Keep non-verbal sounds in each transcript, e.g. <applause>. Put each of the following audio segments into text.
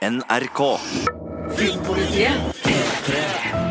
NRK. Filmpolitiet P3.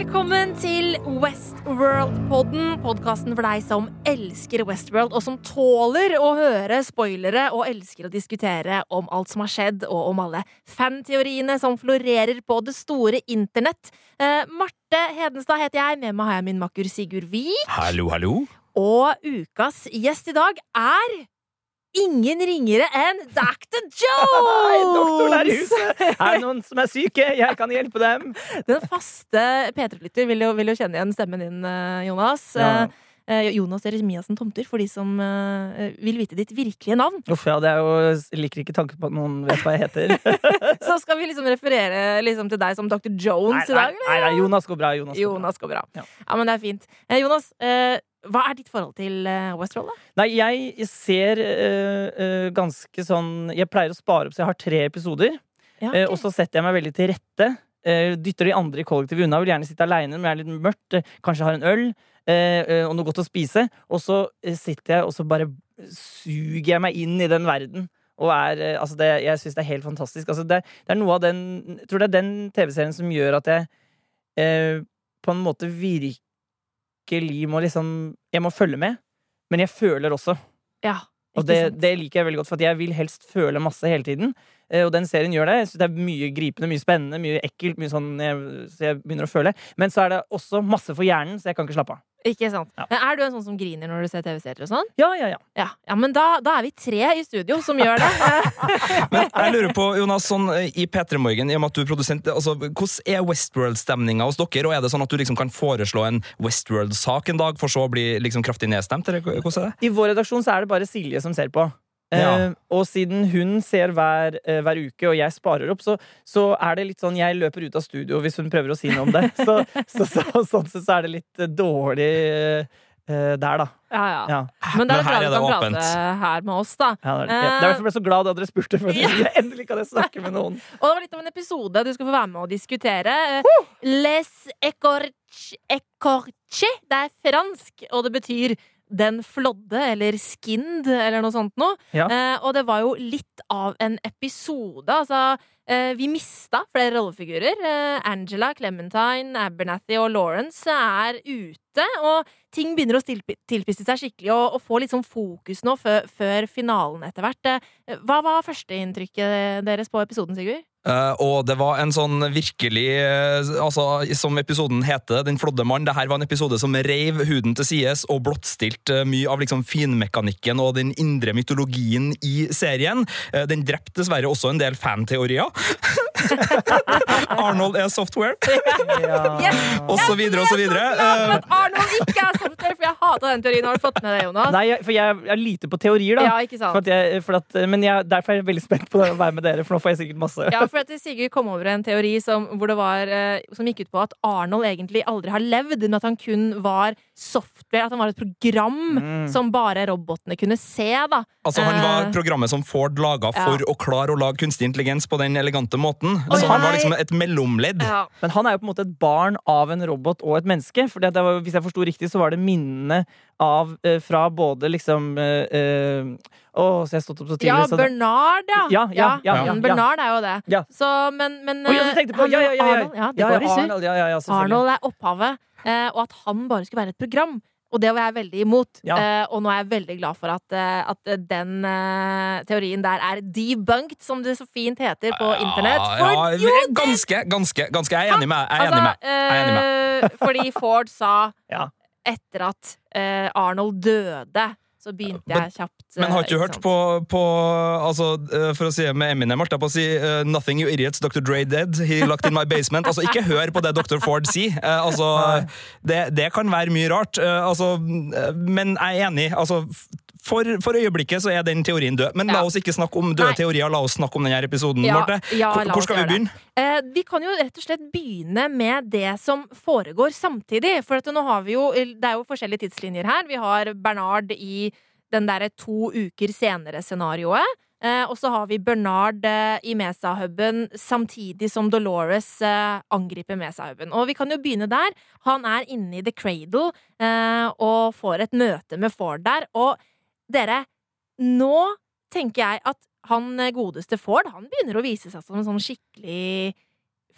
Velkommen til Westworld-podden. Podkasten for deg som elsker Westworld, og som tåler å høre spoilere og elsker å diskutere om alt som har skjedd, og om alle fanteoriene som florerer på det store internett. Eh, Marte Hedenstad heter jeg. Med meg har jeg min makker Sigurd Vik. Hallo, hallo. Og ukas gjest i dag er ingen ringere enn Dr. <laughs> Jones! Doktoren er i huset! Er det noen som er syke? Jeg kan hjelpe dem. Den faste P3-lytter vil, vil jo kjenne igjen stemmen din, eh, Jonas. Ja. Eh, Jonas Jeremiassen Tomter, for de som eh, vil vite ditt virkelige navn. Uff, ja, det er jo Jeg liker ikke tanken på at noen vet hva jeg heter. <laughs> Så skal vi liksom referere liksom til deg som Dr. Jones i dag, nei, nei, Jonas går bra. Jonas går Jonas går bra. Ja. Ja, men det er fint. Eh, Jonas, eh, hva er ditt forhold til Westworld, da? Nei, jeg ser øh, ganske sånn Jeg pleier å spare opp så jeg har tre episoder. Ja, eh, og så setter jeg meg veldig til rette. eh, dytter de andre i kollektivet unna. Vil gjerne sitte aleine men det er litt mørkt. kanskje har en øl og noe godt å spise. Og så eh, sitter jeg og så bare suger jeg meg inn i den verden. Og er, eh, altså det, jeg syns det er helt fantastisk. Altså det, det er noe av den Jeg tror det er den TV-serien som gjør at jeg eh, på en måte virkelig må liksom Jeg må følge med, men jeg føler også. Ja, Og det, det liker jeg veldig godt, for jeg vil helst føle masse hele tiden. Eh, Og den serien gjør det. Det er mye gripende, mye spennende, mye ekkelt. Mye sånn, jeg, så jeg begynner å føle. Men så er det også masse for hjernen, så jeg kan ikke slappe av. Ikke sant? Ja. Men er du en sånn som griner når du ser TV-serier og sånn? Ja, ja, ja. Ja, ja men da, da er vi tre i studio som gjør det. <laughs> <laughs> Men jeg lurer på, Jonas, sånn eh, i P3 Morgen, i og med at du er produsent, altså, hvordan er Westworld-stemninga hos dere? Og er det sånn at du liksom kan foreslå en Westworld-sak en dag, for så å bli liksom kraftig nedstemt? Eller hvordan er det? I vår redaksjon så er det bare Silje som ser på. Ja. Eh, og siden hun ser hver, eh, hver uke, og jeg sparer opp, så, så er det litt sånn jeg løper ut av studio hvis hun prøver å si noe om det. Så, så, så, sånn sett så er det litt eh, dårlig eh, der, da. Ja, ja. Ja. Men det Men er her bra er du kan det prate åpent. her med oss, da. Ja, det er det. Er derfor jeg ble så glad da dere spurte. For at jeg, endelig kan jeg snakke med noen. Og det var litt av en episode du skal få være med og diskutere. Les écorche. Det er fransk, og det betyr den flådde, eller skinned, eller noe sånt noe. Ja. Eh, og det var jo litt av en episode. Altså, eh, vi mista flere rollefigurer. Eh, Angela, Clementine, Abernathy og Lawrence er ute. Og ting begynner å tilpisse seg skikkelig og, og få litt sånn fokus nå før, før finalen etter hvert. Eh, Hva var førsteinntrykket deres på episoden, Sigurd? Eh, og det var en sånn virkelig uh, altså, Som episoden heter, Den flådde mann. Det her var en episode som reiv huden til sides og blottstilte mye av liksom finmekanikken og den indre mytologien i serien. Den drepte dessverre også en del fanteorier. <laughs> Arnold er software, Ja. og så videre og så videre. Eh, Men Arnold ikke er software, for jeg hata den teorien. Har du fått med det, Jonas? Nei, jeg, for jeg er lite på teorier, da. Ja, ikke sant? For at jeg, for at, men jeg, derfor er jeg veldig spent på å være med dere, for nå får jeg sikkert masse. Ja, for at Sigurd kom over en teori som, var, eh, som gikk ut på at Arnold egentlig aldri har levd, men at han kun var software, at han var et program Mm. som bare robotene kunne se. da. altså, han var Eh, programmet som Ford laga Ja. for å klare å lage kunstig intelligens på den elegante måten. Oi, Så han var liksom et mellomledd. ja. Men han er jo på en måte et barn av en robot og et menneske. For det var, hvis jeg forsto riktig, så var det minnene av eh, fra både liksom eh, eh, Å, så jeg har stått opp så tidlig. ja, så, Bernard, ja. Ja, ja, ja, ja, Bernard er jo det. Ja. Så, men, men oh, ja, du tenkte på, han- ja, ja, ja, ja. Arnold, ja, ja, ja. Arnold, ja, ja, ja. Arnold er opphavet, og at han bare skulle være et program. Og det var jeg veldig imot. Ja. Eh, og nå er jeg veldig glad for at, eh, at den eh, teorien der er debunked, som det så fint heter på internett. For Ja, jo, ja, ganske, ganske, ganske. Jeg er enig med. Med. Altså, eh, fordi Ford sa <laughs> Ja. etter at eh, Arnold døde, så begynte Men- jeg kjapt eh, Men har ikke du hørt på, på altså, eh, For å si det med Eminem, holdt jeg på å si uh, Nothing you idiots, Dr. Dre dead. He locked in my basement. Altså, Ikke hør på det Dr. Ford sier. Uh, altså, det, det kan være mye rart. Uh, altså, eh, men jeg er enig. Altså, for, for øyeblikket så er den teorien død. Men la oss ikke snakke om døde Nei. teorier, la oss snakke om denne episoden. Ja, Marte. ja, hvor, hvor skal vi begynne? Eh, vi kan jo rett og slett begynne med det som foregår samtidig. For at nå har vi jo Det er jo forskjellige tidslinjer her. Vi har Bernard i den derre to uker senere-scenarioet. Eh, og så har vi Bernard eh, i Mesa-huben, samtidig som Dolores eh, angriper Mesa-huben. Og vi kan jo begynne der. Han er inne i The Cradle eh, og får et møte med Ford der. Og dere, nå tenker jeg at han eh, godeste Ford, han begynner å vise seg som en sånn skikkelig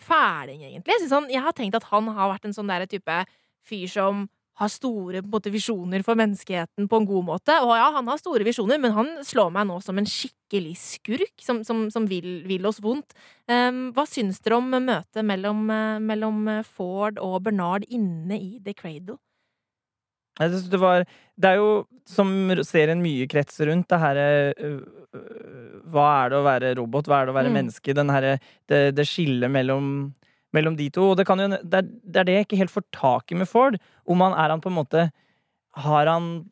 fæling, egentlig. Synes han, jeg har tenkt at han har vært en sånn der type fyr som har store visjoner for menneskeheten på en god måte. Og ja, han har store visjoner, men han slår meg nå som en skikkelig skurk som, som, som vil, vil, oss vondt. Um, hva syns dere om møtet mellom, uh, mellom Ford og Bernard inne i The Cradle? Jeg synes det, var, det er jo, som serien mye kretser rundt, det herre Hva er det å være robot, hva er det å være Mm. menneske? Den herre Det, det skillet mellom, mellom de to. Og det, kan jo, det, er, det er det jeg ikke helt får tak i med Ford. Om han er han på en måte Har han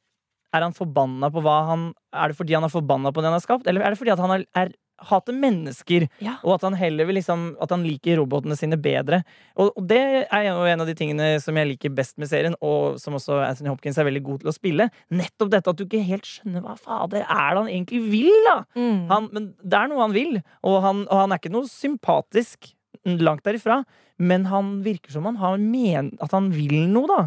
Er han forbanna på hva han Er det fordi han er forbanna på det han har skapt, eller er det fordi han er, er hater mennesker, Ja. og at han heller vil liksom At han liker robotene sine bedre. Og, og det er jo en av de tingene som jeg liker best med serien, og som også Anthony Hopkins er veldig god til å spille. Nettopp dette at du ikke helt skjønner hva fader er det han egentlig vil, da! Mm. Han, men det er noe han vil, og han, og han er ikke noe sympatisk langt derifra. Men han virker som han har men, at han vil noe, da.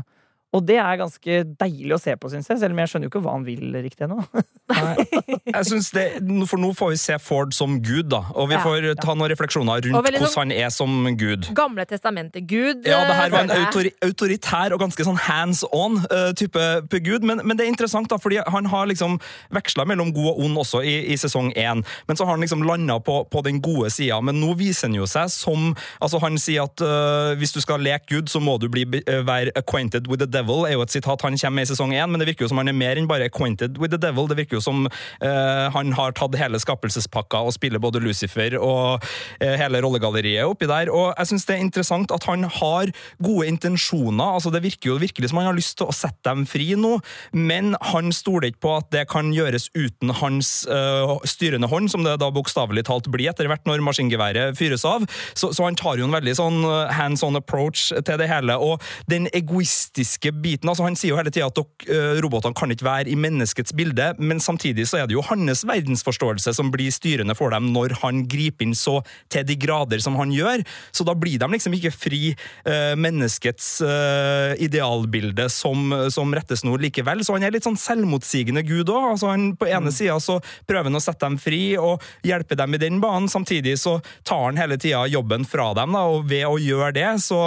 Og det er ganske deilig å se på, syns jeg. Selv om jeg skjønner jo ikke hva han vil riktig ennå. <laughs> Jeg synes det, For nå får vi se Ford som gud, da. Og vi Ja. får ta noen refleksjoner rundt hvordan noen... han er som gud. Gamle testamentet Gud. Ja, det her var en føler autori autoritær og ganske sånn hands on eh, type på gud, men, men det er interessant, da, fordi han har liksom veksla mellom god og ond også i, i sesong én. Men så har han liksom landa på, på den gode sida. Men nå viser han jo seg som altså Han sier at uh, hvis du skal leke Gud, så må du bli, uh, være acquainted with the devil, er jo et sitat han kommer med i sesong én, men det virker jo som han er mer enn bare acquainted with the devil. Det virker jo som eh, han har tatt hele skapelsespakka og spiller både Lucifer og eh, hele rollegalleriet oppi der. Og jeg syns det er interessant at han har gode intensjoner. altså Det virker jo virkelig som han har lyst til å sette dem fri nå, men han stoler ikke på at det kan gjøres uten hans eh, styrende hånd, som det da bokstavelig talt blir etter hvert når maskingeværet fyres av. Så, så han tar jo en veldig sånn eh, hands on approach til det hele. Og den egoistiske biten altså Han sier jo hele tida at dere, eh, robotene kan ikke være i menneskets bilde, men samtidig så er det jo hans verdensforståelse som blir styrende for dem når han griper inn så til de grader som han gjør. Så da blir de liksom ikke fri eh, menneskets eh, idealbilde som, som rettesnor likevel. Så han er litt sånn selvmotsigende gud òg. Altså han, på ene sida så prøver han å sette dem fri og hjelpe dem i den banen, samtidig så tar han hele tida jobben fra dem, da, og ved å gjøre det, så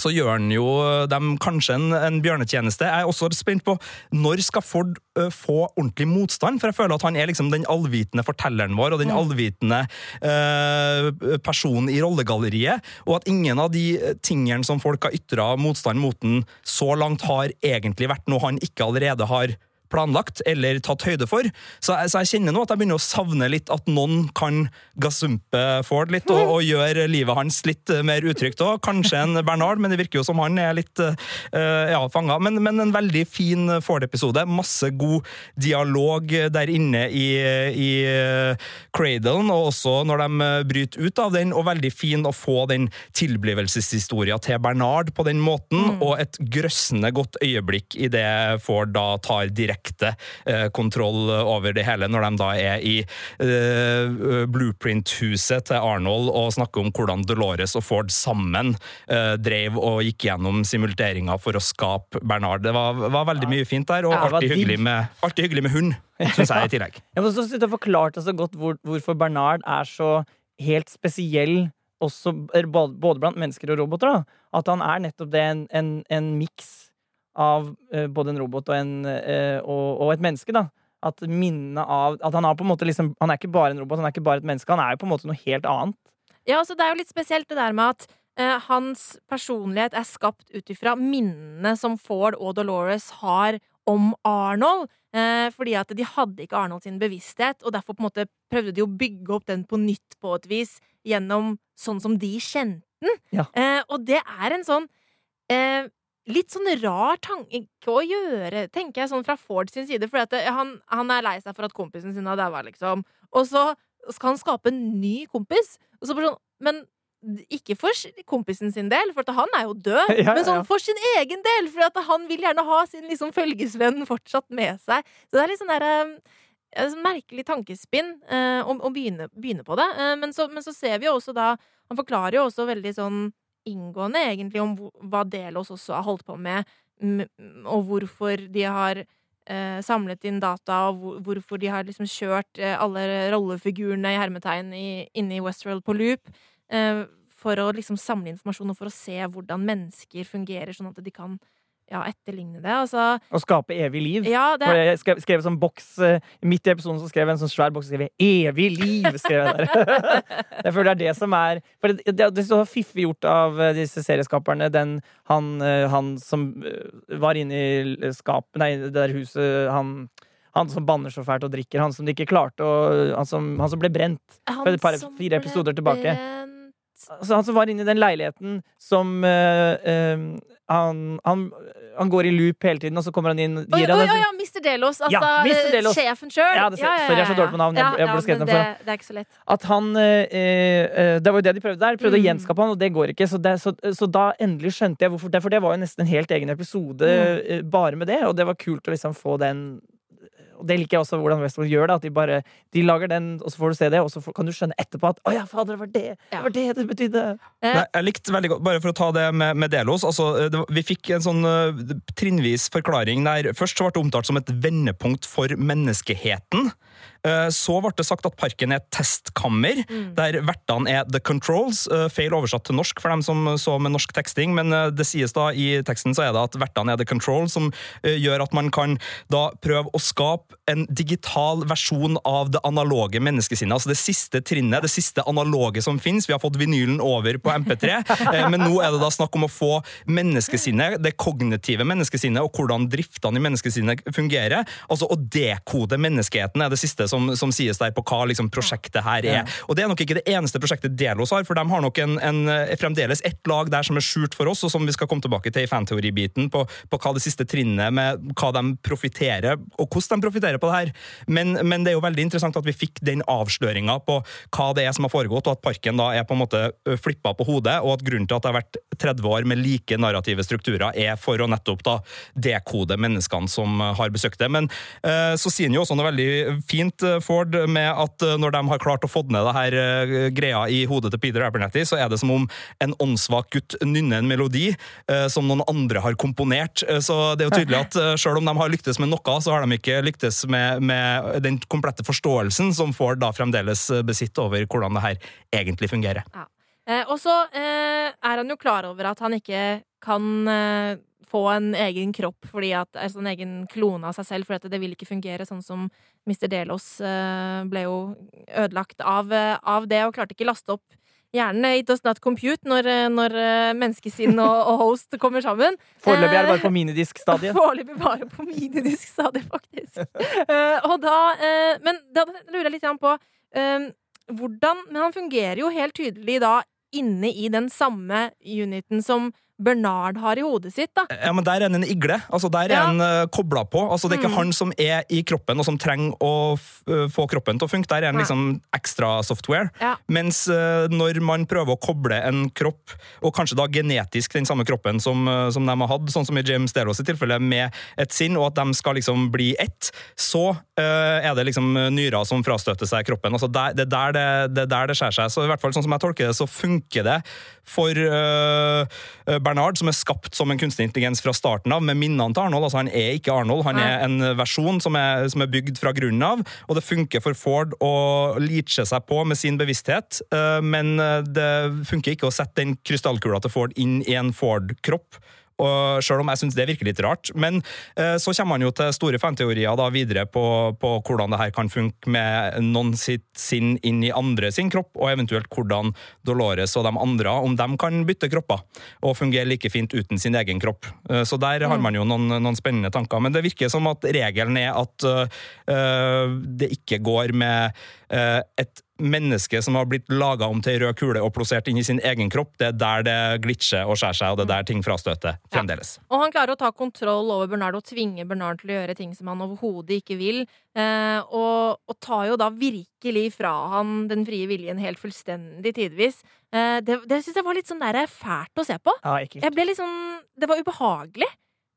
så gjør han jo dem kanskje en, en bjørnetjeneste. Jeg er også spent på når skal Ford uh, få ordentlig motstand? For jeg føler at han er liksom den allvitende fortelleren vår og den allvitende uh, personen i rollegalleriet. Og at ingen av de tingene som folk har ytra motstand mot den så langt, har egentlig vært noe han ikke allerede har planlagt eller tatt høyde for. Så jeg, så jeg kjenner nå at jeg begynner å savne litt at noen kan gasumpe Ford litt og, og gjøre livet hans litt eh, mer utrygt òg. Kanskje en Bernard, men det virker jo som han er litt uh, ja, fanga. Men, men en veldig fin Ford-episode. Masse god dialog der inne i, i Cradlen, og også når de bryter ut av den, og veldig fin å få den tilblivelseshistoria til Bernard på den måten, og et grøssende godt øyeblikk i det Ford da tar direkte eh, kontroll over det hele, når de da er i eh, blueprint-huset til Arnold og snakker om hvordan Dolores og Ford sammen eh, drev og gikk gjennom simulteringa for å skape Bernard. Det var, var veldig mye fint der, og Ja, artig, hyggelig med, artig hyggelig med hund, syns jeg i tillegg. <laughs> Jeg må så synes forklarte så godt hvor, hvorfor Bernard er så helt spesiell også, både blant mennesker og roboter. Da. At han er nettopp det, en, en, en miks av eh, både en robot og, en, eh, og, og et menneske. da At minnet av At han, har på en måte liksom, han er ikke bare en robot, han er ikke bare et menneske. Han er jo på en måte noe helt annet. Ja, altså Det er jo litt spesielt det der med at eh, hans personlighet er skapt ut ifra minnene som Ford og Dolores har om Arnold. Eh, fordi at de hadde ikke Arnold sin bevissthet, og derfor på en måte prøvde de å bygge opp den på nytt på et vis gjennom sånn som de kjente den. Ja. Eh, og det er en sånn eh, litt sånn rar tanke å gjøre, tenker jeg, sånn fra Ford sin side. For han, han er lei seg for at kompisen sin har daua, liksom. Og så skal han skape en ny kompis. Og så bare sånn, men ikke for kompisen sin del, for at han er jo død, Ja, <laughs> ja, men sånn for sin egen del. For at han vil gjerne ha sin liksom følgesvenn fortsatt med seg. Så det er litt sånn derre et sånn merkelig tankespinn eh, å, å begynne, begynne på det. Eh, men, så, men så ser vi jo også da Han forklarer jo også veldig sånn inngående egentlig om hva Delos også har holdt på med, og hvorfor de har eh, samlet inn data, og hvorfor de har liksom kjørt eh, alle rollefigurene i hermetegn inne i Westworld på loop. Eh, for å liksom samle informasjon og for å se hvordan mennesker fungerer, sånn at de kan ja, etterligne det. Altså, Å skape evig liv. ja, det, For jeg skrev, skrev sånn boks eh, Midt i episoden så skrev jeg en sånn svær boks og skrev 'Evig liv'. skrev Jeg der. <laughs> jeg føler det er det som er For det, det, det er så fiffig gjort av eh, disse serieskaperne. Den, han, eh, han som var inne i skapet Nei, det der huset Han han som banner så fælt og drikker. Han som de ikke klarte å Han som, han som ble brent. han for et par- fire episoder tilbake. Altså, han som var inne i den leiligheten som uh, uh, han, han, han går i loop hele tiden, og så kommer han inn gir oi, han oi, oi, ja, Mr. Delos. Altså Ja, Mr. eh, Delos. sjefen sjøl. Ja, det sorry, jeg er så dårlig på navn. Jeg- jeg burde skrevet men den det, for- det er ikke så lett. At han eh, eh, Det var jo det de prøvde der. Prøvde å Mm. gjenskape han, og det går ikke. Så, det, så, så da endelig skjønte jeg hvorfor det. For det var jo nesten en helt egen episode Mm. eh, bare med det, og det var kult å liksom få den og det liker jeg også hvordan Westworld gjør det. At de bare De lager den, og så får du se det, og så får, kan du skjønne etterpå at 'Å ja, fader, det var det det var det det betydde'. Eh, Nei, jeg likte veldig godt, Bare for å ta det med, med Delos. Altså, det, vi fikk en sånn uh, trinnvis forklaring der først så ble det omtalt som et vendepunkt for menneskeheten. Uh, så ble det sagt at parken er et testkammer, Mm. der vertene er the controls. Uh, feil oversatt til norsk for dem som så med norsk teksting, men uh, det sies da i teksten så er det at vertene er the controls, som gjør at man kan da prøve å skape en digital versjon av det analoge menneskesinnet. Altså det siste trinnet, det siste analoge som finnes. Vi har fått vinylen over på MP3, <laughs> eh, men nå er det da snakk om å få menneskesinnet, det kognitive menneskesinnet, og hvordan driftene i menneskesinnet fungerer. Altså å dekode menneskeheten er det siste som, som sies der på hva liksom, prosjektet her er. Og det er nok ikke det eneste prosjektet Delos har, for de har nok en, en, eh, fremdeles ett lag der som er skjult for oss, og som vi skal komme tilbake til i fanteoribiten, på, på hva det siste trinnet med hva de profitterer, og hvordan de profitterer på det her. Men, men det er jo veldig interessant at vi fikk den avsløringa på hva det er som har foregått, og at parken da er på en måte flippa på hodet, og at grunnen til at det har vært 30 år med like narrative strukturer, er for å nettopp da dekode menneskene som har besøkt det. Men så sier han jo også noe veldig fint, Ford, med at når de har klart å få ned det her greia i hodet til Peter Abernathy, så er det som om en åndssvak gutt nynner en melodi som noen andre har komponert. Så det er jo tydelig at selv om de har lyktes med noe, så har de ikke lyktes med, med den komplette forståelsen som Ford da fremdeles besitter over hvordan det her egentlig fungerer. Eh, og så eh, er han jo klar over at han ikke kan eh, få en egen kropp, fordi at, altså en egen klone av seg selv, for at det vil ikke fungere sånn som Mr. Delos eh, ble jo ødelagt av, eh, av det, og klarte ikke laste opp hjernen. It does not compute når, eh, når eh, menneskesinn og, og host kommer sammen. <laughs> Foreløpig er det Eh, bare på minidisk-stadiet. <laughs> Foreløpig bare på minidisk-stadiet, faktisk. Eh, og da, eh, men da lurer jeg litt på eh, hvordan Men han fungerer jo helt tydelig da inne i den samme uniten som Bernard har i hodet sitt, da. Ja, men Der er han en igle. altså Der er Ja. han uh, kobla på. altså Det er ikke Mm. han som er i kroppen og som trenger å øh, få kroppen til å funke. Der er han liksom ekstra software. Ja. Mens uh, når man prøver å koble en kropp, og kanskje da genetisk den samme kroppen som, uh, som de har hatt, sånn som i James Delos i tilfelle, med et sinn, og at de skal liksom bli ett, så uh, er det liksom nyrer som frastøter seg kroppen. altså der, det, er der det, det er der det skjærer seg. Så i hvert fall sånn som jeg tolker det, så funker det for øh, Bernard, som er skapt som en kunstig intelligens fra starten av, med minnene til Arnold. altså Han er ikke Arnold, han er en versjon som er, som er bygd fra grunnen av. Og det funker for Ford å leache seg på med sin bevissthet, øh, men øh, det funker ikke å sette den krystallkula til Ford inn i en Ford-kropp. Og selv om jeg syns det virker litt rart. Men eh, så kommer han jo til store fanteorier da videre på, på hvordan det her kan funke med noen sitt sinn inn i andre sin kropp, og eventuelt hvordan Dolores og de andre, om de kan bytte kropper og fungere like fint uten sin egen kropp. Eh, så der har man jo noen, noen spennende tanker. Men det virker som at regelen er at uh, det ikke går med uh, et menneske som har blitt laga om til ei rød kule og plassert inn i sin egen kropp, det er der det glitcher og skjærer seg, og det er der ting frastøter fremdeles. Og han klarer å ta kontroll over Bernard og tvinge Bernard til å gjøre ting som han overhodet ikke vil. Eh, og, og tar jo da virkelig fra han den frie viljen helt fullstendig tidvis. Eh, det det syns jeg var litt sånn der fælt å se på. Ja. Jeg ble litt sånn Det var ubehagelig.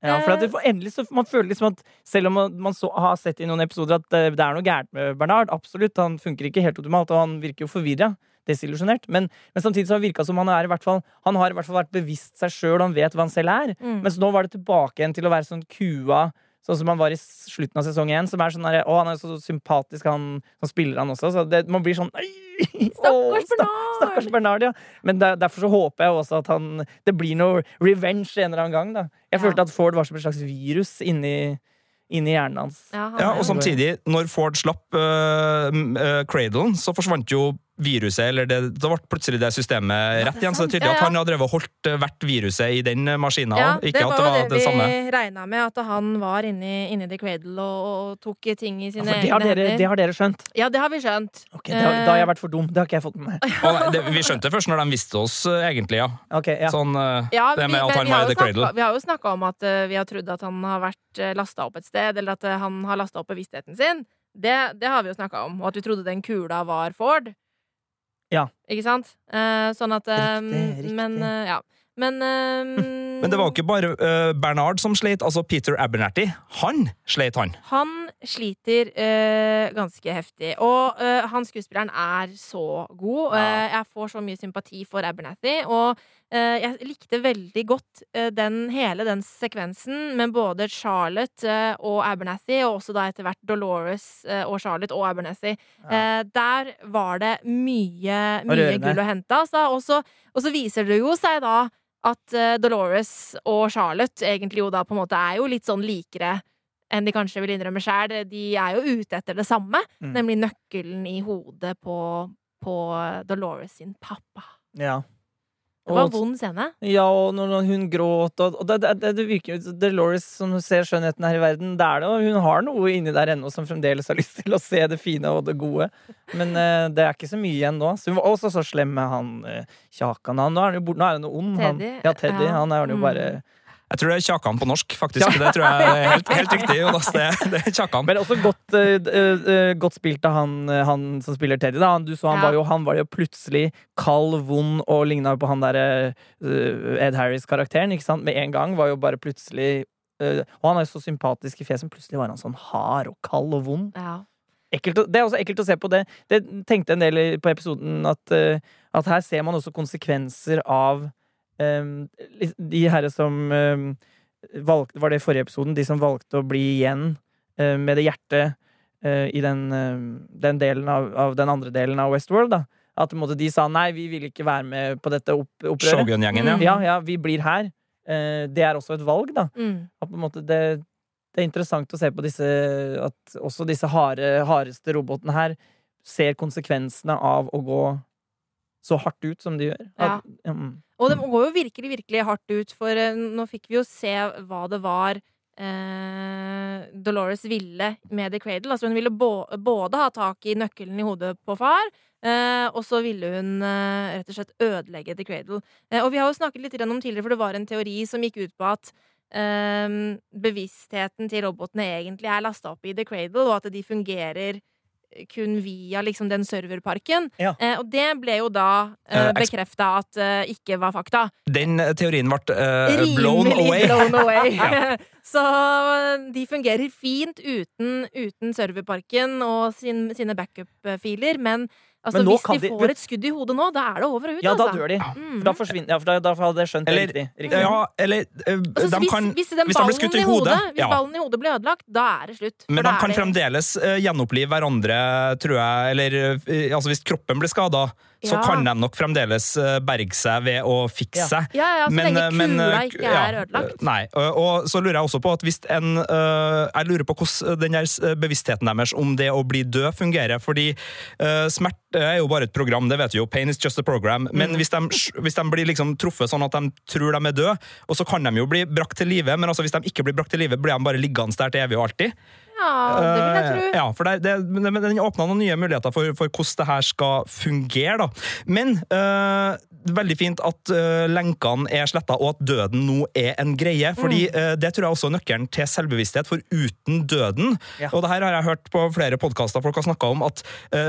Ja, for at det, endelig så Man føler liksom at selv om man, man så, har sett i noen episoder at eh, det er noe gærent med Bernard, absolutt, han funker ikke helt optimalt, og han virker jo forvirra, desillusjonert, men, men samtidig så har det virka som han er i hvert fall Han har i hvert fall vært bevisst seg sjøl, han vet hva han selv er. Mm. Mens nå var det tilbake igjen til å være sånn kua, sånn som han var i slutten av sesong én. Som er sånn der, Å, han er så sympatisk, han som spiller han også. Så det, man blir sånn «Ei, Stakkars <laughs> Bernard!» Stakkars Bernard, ja. Men der, derfor så håper jeg også at han Det blir noe revenge en eller annen gang, da. Jeg Ja. følte at Ford var som et slags virus inni, inni hjernen hans. Ja, han Ja, og samtidig, når Ford slapp uh, Cradlen, så forsvant jo viruset, eller det, det, ble plutselig det systemet rett igjen. Så det er tydelig Ja, at han har drevet og holdt eh, hvert viruset i den maskina. Ja, ikke det var det var jo det, det vi regna med, at han var inni, inni The Cradle og, og tok ting i Ja, sine ja, det egne dere, hender. det har dere skjønt. Ja, det har vi skjønt. Ok, det har, Da har jeg vært for dum. Det har ikke jeg fått med meg. <laughs> Og det, vi skjønte det først når de visste oss, eh, egentlig. ja. Okay, ja. Sånn, eh, Ja, det vi, at han var har i The Cradle. snakket- Vi har jo snakka om at uh, vi har trodd at han har vært lasta opp et sted, eller at uh, han har lasta opp bevisstheten sin. Det, det har vi jo snakka om. Og at vi trodde den kula var Ford. Ja. Ikke sant? Eh, sånn at eh, Riktig, riktig. Men eh, ja. Men eh, Men det var jo ikke bare eh, Bernard som sleit. Altså Peter Abernathy, han sleit, han. Han sliter eh, ganske heftig. Og eh, han skuespilleren er så god. Ja. Eh, jeg får så mye sympati for Abernathy. Og eh, jeg likte veldig godt den, hele den sekvensen med både Charlotte og Abernathy, og også da etter hvert Dolores og Charlotte og Abernathy. Eh, der var det mye, mye gull å hente. Altså, og, så, viser det jo seg da at Dolores og Charlotte egentlig jo da på en måte er jo litt sånn likere enn de kanskje vil innrømme sjæl. De er jo ute etter det samme, Mm. nemlig nøkkelen i hodet på, på Dolores sin pappa. ja. Det var en vond scene. Ja, og når hun gråt og, og det, det, det virker jo Dolores som ser skjønnheten her i verden, det er det, og hun har noe inni der ennå som fremdeles har lyst til å se det fine og det gode. Men uh, det er ikke så mye igjen nå. Så hun var også så slem med han uh, Kjakan. Han, nå er han jo nå er han jo ond. Han, ja, Teddy. Han er jo Mm. Jeg tror det er Kjakan på norsk, faktisk. Det tror jeg er helt, <laughs> helt riktig. Jonas. Det, det er Kjakan. Men også godt, uh, eh, godt spilt av han, han som spiller Teddy. Da. Du så han, Ja. var jo, han var jo plutselig kald, vond og ligna på han derre uh, Ed Harris-karakteren. ikke sant? Med en gang var jo bare plutselig Og han er jo så sympatisk i fjeset, men plutselig var han sånn hard og kald og vond. Ja. Ekkelt, det er også ekkelt å se på det. Det tenkte en del på episoden at, at her ser man også konsekvenser av de herre som em, valgte Var det i forrige episoden? De som valgte å bli igjen eh, med det hjertet eh, i den, em, den delen av, av den andre delen av Westworld. da At på en måte, de sa nei, vi vil ikke være med på dette opp, opprøret. Shogun-gjengen, ja. Mm. Ja, ja, vi blir her. Eh, det er også et valg, da. Mm. At på en måte det, det er interessant å se på disse At også disse harde, hardeste robotene her ser konsekvensene av å gå så hardt ut som de gjør. At, um, Og det går jo virkelig, virkelig hardt ut, for uh, nå fikk vi jo se hva det var uh, Dolores ville med The Cradle. Altså hun ville både ha tak i nøkkelen i hodet på far, uh, og så ville hun rett og slett ødelegge The Cradle. Og vi har jo snakket litt om tidligere, for det var en teori som gikk ut på at bevisstheten til robotene egentlig er lasta opp i The Cradle, og at de fungerer kun via liksom den serverparken. Ja. Eh, og det ble jo da eh, Eh, bekrefta at eh, ikke var fakta. Den teorien ble eh, blown away. blown away. <laughs> <laughs> Så de fungerer fint uten, uten serverparken og sin, sine backup-filer, men, altså, Men nå hvis kan de de- får et skudd i hodet nå, da er det over og ut. ja, da altså. dør de. Mm. For da forsvinner Ja, for da, da hadde jeg skjønt det Eller, riktig. riktig. ja, eller uh, Altså, de hvis, kan, hvis hvis de blir ballen skutt i hodet, hodet, Hvis ja. ballen i hodet blir ødelagt, da er det slutt. Men de kan det- fremdeles uh, gjenopplive hverandre, tror jeg. Eller uh, altså, hvis kroppen blir skada, så Ja. kan de nok fremdeles eh, berge seg ved å fikse seg. Ja, ja, så lenge kula men, eh, ikke er ødelagt. eh, Nei, og, og så lurer jeg også på at hvis en eh, Jeg lurer på hvordan den der eh, bevisstheten deres om det å bli død fungerer. Fordi eh, smerte er jo bare et program, det vet vi jo. Pain is just a program. Mm. Men hvis, de, hvis de blir liksom truffet sånn at de tror de er døde, og så kan de jo bli brakt til live, men altså hvis de ikke blir brakt til live, blir de bare liggende der til evig og alltid. Ja, det vil jeg tro. Eh, Ja, for det, det, men den åpna noen nye muligheter for, for hvordan det her skal fungere. Da. Men eh, veldig fint at eh, lenkene er sletta, og at døden nå er en greie. fordi Mm. eh, Det tror jeg også er nøkkelen til selvbevissthet, for uten døden Ja. Og det her har jeg hørt på flere podkaster folk har snakka om, at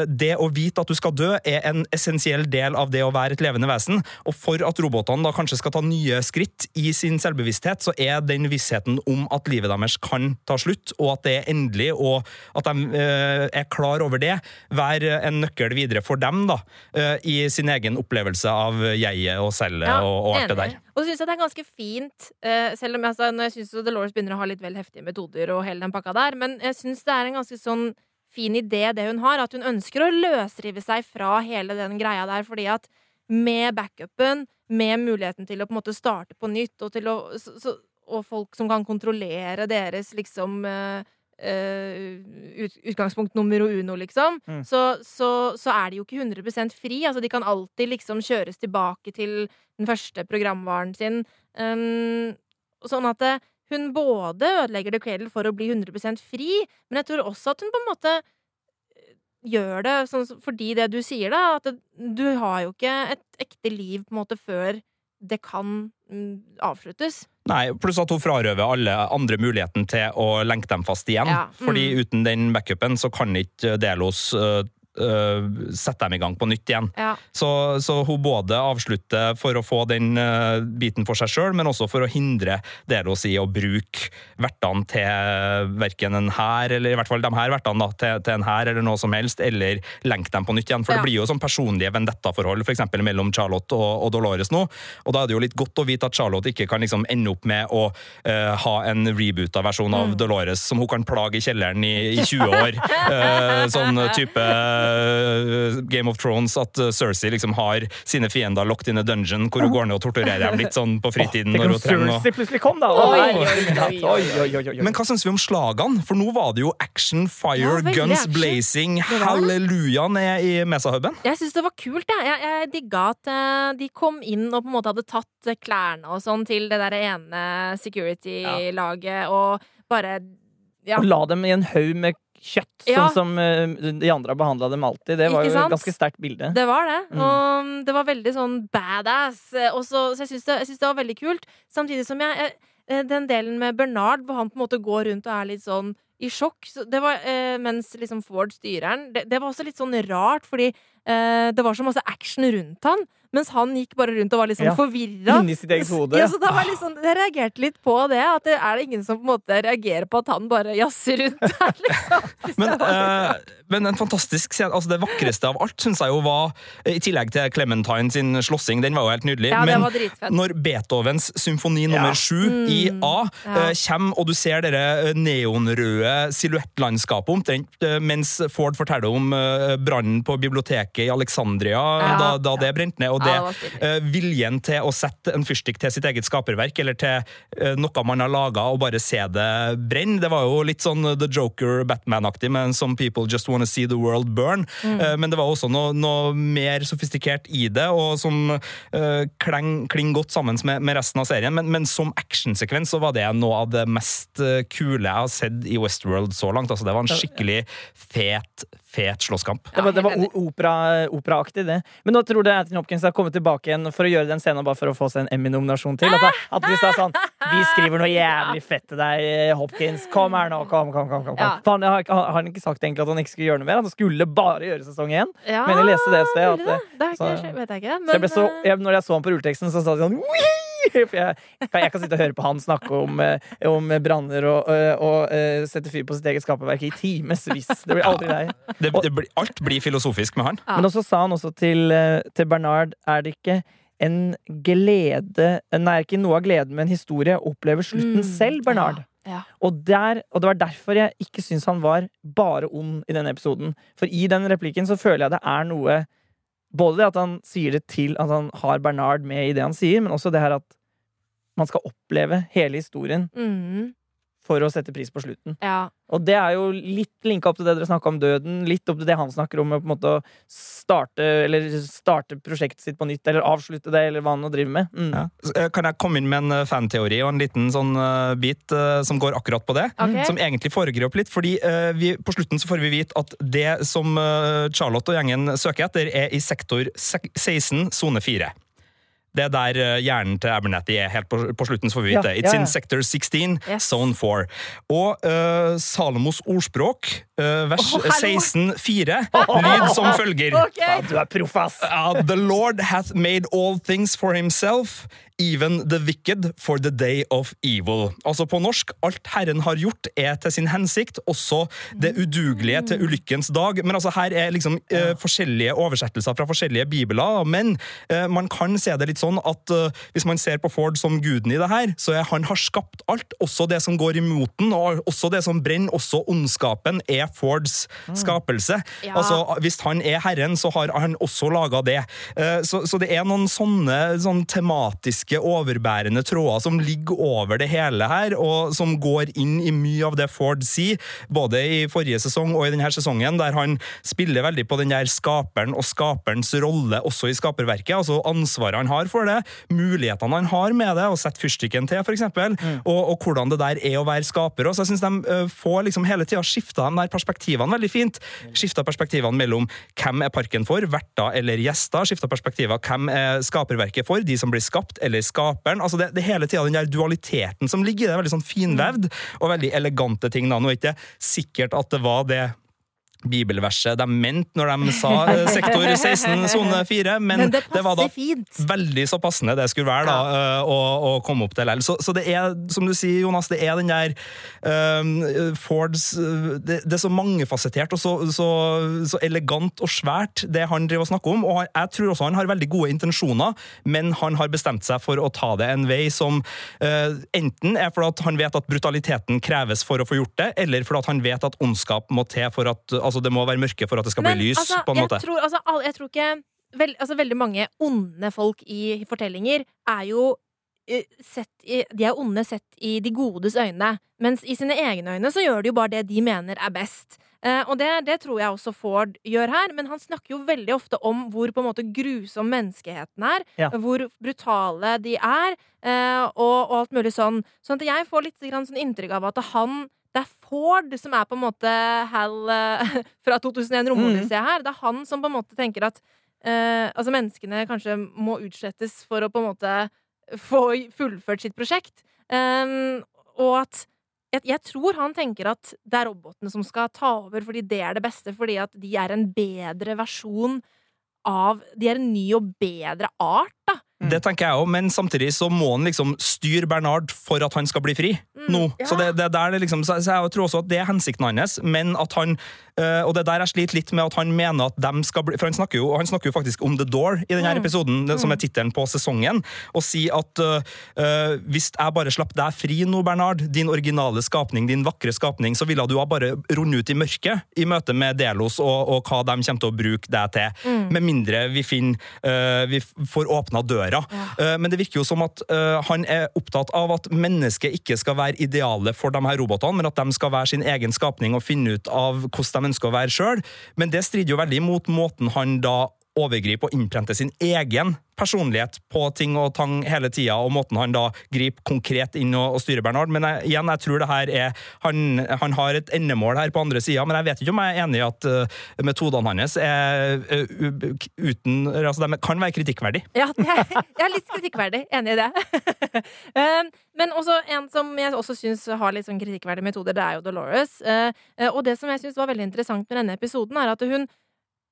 det å vite at du skal dø, er en essensiell del av det å være et levende vesen. Og for at robotene da kanskje skal ta nye skritt i sin selvbevissthet, så er den vissheten om at livet deres kan ta slutt, og at det er endelig, og at de eh, er klar over det, være en nøkkel videre for dem da, eh, i sin egen opplevelse av jeget og cellet Ja, og, og alt det der. Og så syns jeg det er ganske fint, eh, selv om jeg, altså, når jeg syns Dolores begynner å ha litt vel heftige metoder og hele den pakka der, men jeg syns det er en ganske sånn fin idé det hun har, at hun ønsker å løsrive seg fra hele den greia der, fordi at med backupen, med muligheten til å på en måte starte på nytt, og, til å, så, så, og folk som kan kontrollere deres liksom eh, eh, ut, utgangspunkt nummer uno, liksom, Mm. så, så, så er de jo ikke 100 fri. Altså, de kan alltid liksom kjøres tilbake til den første programvaren sin. Um, sånn at det, hun både ødelegger The Cradle for å bli 100 fri, men jeg tror også at hun på en måte eh, gjør det sånn, fordi det du sier, da, at det, du har jo ikke et ekte liv på en måte før det kan mm, avsluttes. Nei, pluss at hun frarøver alle andre muligheten til å lenke dem fast igjen. Ja, mm. Fordi uten den backupen så kan ikke Delos øh, øh, sette dem i gang på nytt igjen. Ja. Så, så hun både avslutter for å få den uh, biten for seg sjøl, men også for å hindre Delos i å bruke vertene til verken en hær, eller i hvert fall de her vertene, da, til, til en hær eller noe som helst, eller lenke dem på nytt igjen. For Ja. det blir jo sånn personlige vendetta-forhold, f.eks. mellom Charlotte og, og Dolores nå. Og da er det jo litt godt å vite at Charlotte ikke kan liksom ende opp med å uh, ha en reboota versjon Mm. av Dolores som hun kan plage i kjelleren i, i 20 år. <laughs> Sånn type Game of Thrones, at eh, Cersei liksom har sine fiender locked in a dungeon, hvor hun går ned og torturerer dem litt sånn på fritiden. Oh, når hun trenger. Cersei plutselig kom, da! Men hva syns vi om slagene? For nå var det jo action, fire, Ja, guns action. blazing, halleluja ned i Mesa-huben. Jeg syns det var kult, jeg. Jeg, jeg digga at eh, de kom inn og på en måte hadde tatt eh, klærne og sånn til det der ene security-laget, og bare ja. Og la dem i en haug med kjøtt, Ja. sånn som eh, de andre har behandla dem alltid. Det var jo et ganske sterkt bilde. Det var det. Mm. Og mm, det var veldig sånn badass. Også, så, jeg syns det, det var veldig kult. Samtidig som jeg eh, eh, Den delen med Bernard, hvor han på en måte går rundt og er litt sånn i sjokk, så det var, eh, mens liksom Ford styrer han. Det, det var også litt sånn rart, fordi eh, det var så masse action rundt han, mens han gikk bare rundt og var litt sånn Ja. forvirra. Inni sitt eget hode. Ja, så da var jeg, sånn, jeg reagerte litt på det. At det er det ingen som på en måte reagerer på at han bare jazzer rundt der, <laughs> liksom. Men, uh, men en fantastisk scene. Altså det vakreste av alt syns jeg jo var, i tillegg til Clementine sin slåssing, den var jo helt nydelig, Ja, men når Beethovens symfoni nummer sju i Mm, A ja. eh, kommer, og du ser dere eh, neonrøde silhuettlandskapet omtrent, mens Ford forteller om brannen på biblioteket i Alexandria da, da det brente ned, og Ja, det, det var stilig. eh, viljen til å sette en fyrstikk til sitt eget skaperverk, eller til eh, noe man har laga, og bare se det brenne. Det var jo litt sånn The Joker, Batman-aktig, men Some People Just Wanna See The World Burn. Mm. Eh, men det var også noe, noe mer sofistikert i det, og som uh, kling, kling godt sammen med, med resten av serien. Men, men som actionsekvens så var det noe av det mest kule jeg har sett i Westworld så langt. Altså, det var en skikkelig fet, fet slåsskamp. Det var, det var operaaktig, opera, det. Men nå tror du Anthony Hopkins har kommet tilbake igjen for å gjøre den scenen bare for å få seg en Emmy-nominasjon til? At, at de sa sånn Vi skriver noe jævlig fett til deg, eh, Hopkins. Kom her nå. Kom, kom, kom. kom, kom. Ja. Han har, har han ikke sagt egentlig at han ikke skulle gjøre noe mer? Han skulle bare gjøre sesong én. Ja, Men jeg leste det et sted at mulig det. Det så- jeg ikke. Så jeg ble så, jeg, når jeg så ham på rulleteksten, så sa de sånn «Wii!» <laughs> For jeg, jeg kan sitte og høre på han snakke om, eh, om branner og, og, og eh, sette fyr på sitt eget skaperverk i timevis. Det blir aldri deg. <laughs> Det, det, blir- alt blir filosofisk med han. Ja. Men også sa han også til, eh, til Bernard Er det ikke en glede Nei, ikke noe av gleden med en historie opplever slutten Mm, selv, Bernard. Ja. Og, der, og det var derfor jeg ikke syns han var bare ond i denne episoden. For i den replikken så føler jeg det er noe Både det at han sier det til at han har Bernard med i det han sier, men også det her at man skal oppleve hele historien Mm. For å sette pris på slutten. Ja. Og det er jo litt linka opp til det dere snakka om døden, litt opp til det han snakker om med på en måte å starte, eller starte prosjektet sitt på nytt, eller avslutte det, eller hva han nå driver med. Mm. Ja. Eh, Kan jeg komme inn med en eh, fanteori og en liten sånn eh, bit som går akkurat på det? Okay. Som egentlig foregrep litt, fordi vi, på slutten så får vi vite at det som Charlotte og gjengen søker etter, er i sektor 16, sone 4. Det er der eh, hjernen til Abernathy er helt på, på slutten. så får vi vite Ja. It's ja, ja. in sector 16, Yes. zone 4. Og uh, Salomos ordspråk, uh, vers oh, hallo. 16,4, lyd som følger. okay. Ja, du er proff, ass! Uh, the Lord hath made all things for himself, even the wicked for the day of evil. Altså på norsk, alt Herren har gjort er til sin hensikt, også det udugelige til ulykkens dag. Men altså her er liksom eh, forskjellige oversettelser fra forskjellige bibler, men eh, man kan se det litt sånn at eh, hvis man ser på Ford som guden i det her, så er han har skapt alt, også det som går imot den, og også det som brenner, også ondskapen, er Fords skapelse. Ja. Altså, hvis han er herren, så har han også laga det. Eh, Så, så det er noen sånne sånn tematiske, overbærende tråder som ligger over det hele her, og som går inn i mye av det Ford sier, både i forrige sesong og i denne sesongen, der han spiller veldig på den der skaperen og skaperens rolle også i skaperverket, altså ansvaret han har for det, mulighetene han har med det, å sette fyrstikken til, for eksempel, og, og hvordan det der er å være skaper. Også. jeg synes de uh, får liksom hele tida skifta de der perspektivene veldig fint. Skifta perspektivene mellom hvem er parken for, verter eller gjester. Skifta perspektiver hvem er skaperverket for, de som blir skapt, eller skaperen. Altså det, det er hele tida den der dualiteten som ligger i det. Veldig sånn finvevd og veldig elegante ting. da. Nå er ikke sikkert at det var det bibelverset de mente når de sa eh, sektor 16, sone 4, men, Men det det var da fint. veldig så passende det skulle være da, eh, å, å komme opp til likevel. Så, så det er, som du sier, Jonas, det er den der um, Fords det, det er så mangefasettert og så, så, så elegant og svært, det han driver og snakker om. Og jeg tror også han har veldig gode intensjoner, men han har bestemt seg for å ta det en vei som uh, enten er fordi han vet at brutaliteten kreves for å få gjort det, eller fordi han vet at ondskap må til for at altså det må være mørke for at det skal bli lys. altså, på en jeg måte. Tror, altså, all, jeg tror ikke vel, altså, Veldig mange onde folk i fortellinger er jo eh, sett i, De er onde sett i de godes øyne, mens i sine egne øyne så gjør de jo bare det de mener er best. Eh, og det, det tror jeg også Ford gjør her, men han snakker jo veldig ofte om hvor på en måte grusom menneskeheten er, Ja. hvor brutale de er, eh, og, og alt mulig sånn. Sånn at jeg får litt grann sånn inntrykk av at han det er Ford som er på en måte Hal uh, <laughs> fra 2001 Romodyssea her. Det er han som på en måte tenker at uh, altså menneskene kanskje må utslettes for å på en måte få fullført sitt prosjekt. Um, og at jeg, jeg tror han tenker at det er robotene som skal ta over fordi det er det beste, fordi at de er en bedre versjon av De er en ny og bedre art, da. Det tenker jeg òg, men samtidig så må han liksom styre Bernard for at han skal bli fri. nå. ja. Så det, det er der det liksom, så jeg tror også at det er hensikten hans, men at han øh, Og det er der jeg sliter litt med at han mener at dem skal bli For han snakker jo, han snakker jo faktisk om The Door i denne episoden, det- som er tittelen på sesongen, og sier at øh, hvis jeg bare slapp deg fri nå, Bernard, din originale skapning, din vakre skapning, så ville du ha bare rundet ut i mørket i møte med Delos og, og hva de kommer til å bruke deg til. Med mindre vi finner Vi får åpna døra. Eh, men det virker jo som at øh, han er opptatt av at mennesket ikke skal være idealet for de her robotene, men at de skal være sin egen skapning og finne ut av hvordan de ønsker å være sjøl. Men det strider jo veldig imot måten han da overgriper og innprenter sin egen personlighet på ting og tang hele tida, og måten han da griper konkret inn og, og styrer Bernard. Men jeg, igjen, jeg tror det her er Han, han har et endemål her på andre sida, men jeg vet ikke om jeg er enig i at uh, metodene hans er uh, uten Altså, de kan være kritikkverdige. Ja, <laughs> jeg, jeg er litt kritikkverdig. Enig i det. Um, <laughs> Men også en som jeg også syns har litt sånn kritikkverdige metoder, det er jo Dolores. Eh, eh, Og det som jeg syns var veldig interessant med denne episoden, er at hun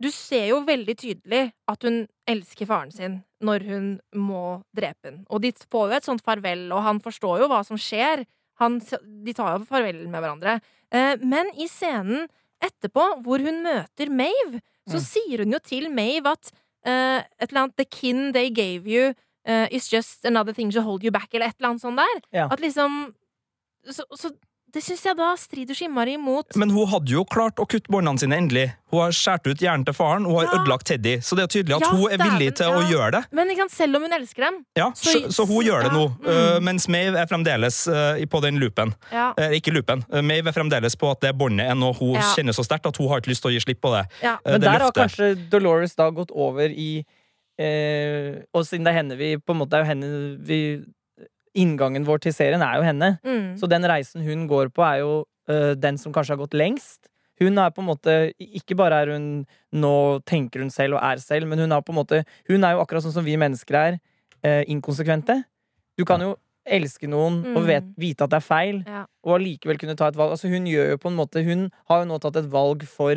Du ser jo veldig tydelig at hun elsker faren sin når hun må drepe han. Og de får jo et sånt farvel, og han forstår jo hva som skjer. Han, de tar jo farvel med hverandre. Eh, Men i scenen etterpå, hvor hun møter Mave, så Mm. sier hun jo til Mave at uh, et eller annet The kin they gave you uh, is just another thing to hold you back, eller et eller annet sånt der. Ja. At liksom så, så det syns jeg da strider så innmari imot. Men hun hadde jo klart å kutte båndene sine endelig. Hun har skåret ut hjernen til faren, hun har Ja. ødelagt Teddy. Så det er tydelig at Ja, hun er villig til å gjøre det. Men ikke sant, selv om hun elsker dem Ja, Så- så, hun gjør det ja, nå. mm. øh, mens Mave er fremdeles øh, på den loopen. ja, Eh, ikke loopen. Eh, Mave er fremdeles på at det båndet er noe hun Ja. kjenner så sterkt at hun har ikke lyst til å gi slipp på det. ja. Eh, Men det der har kanskje Dolores da gått over i eh, Og siden det er henne vi på en måte er jo henne vi, Inngangen vår til serien er jo henne. Mm. Så den reisen hun går på, er jo uh, den som kanskje har gått lengst. Hun er på en måte Ikke bare er hun Nå tenker hun selv og er selv, men hun er på en måte Hun er jo akkurat sånn som vi mennesker er, Uh, inkonsekvente. Du kan jo elske noen og Mm. vet, vite at det er feil, Ja. og allikevel kunne ta et valg. Altså Hun gjør jo på en måte Hun har jo nå tatt et valg for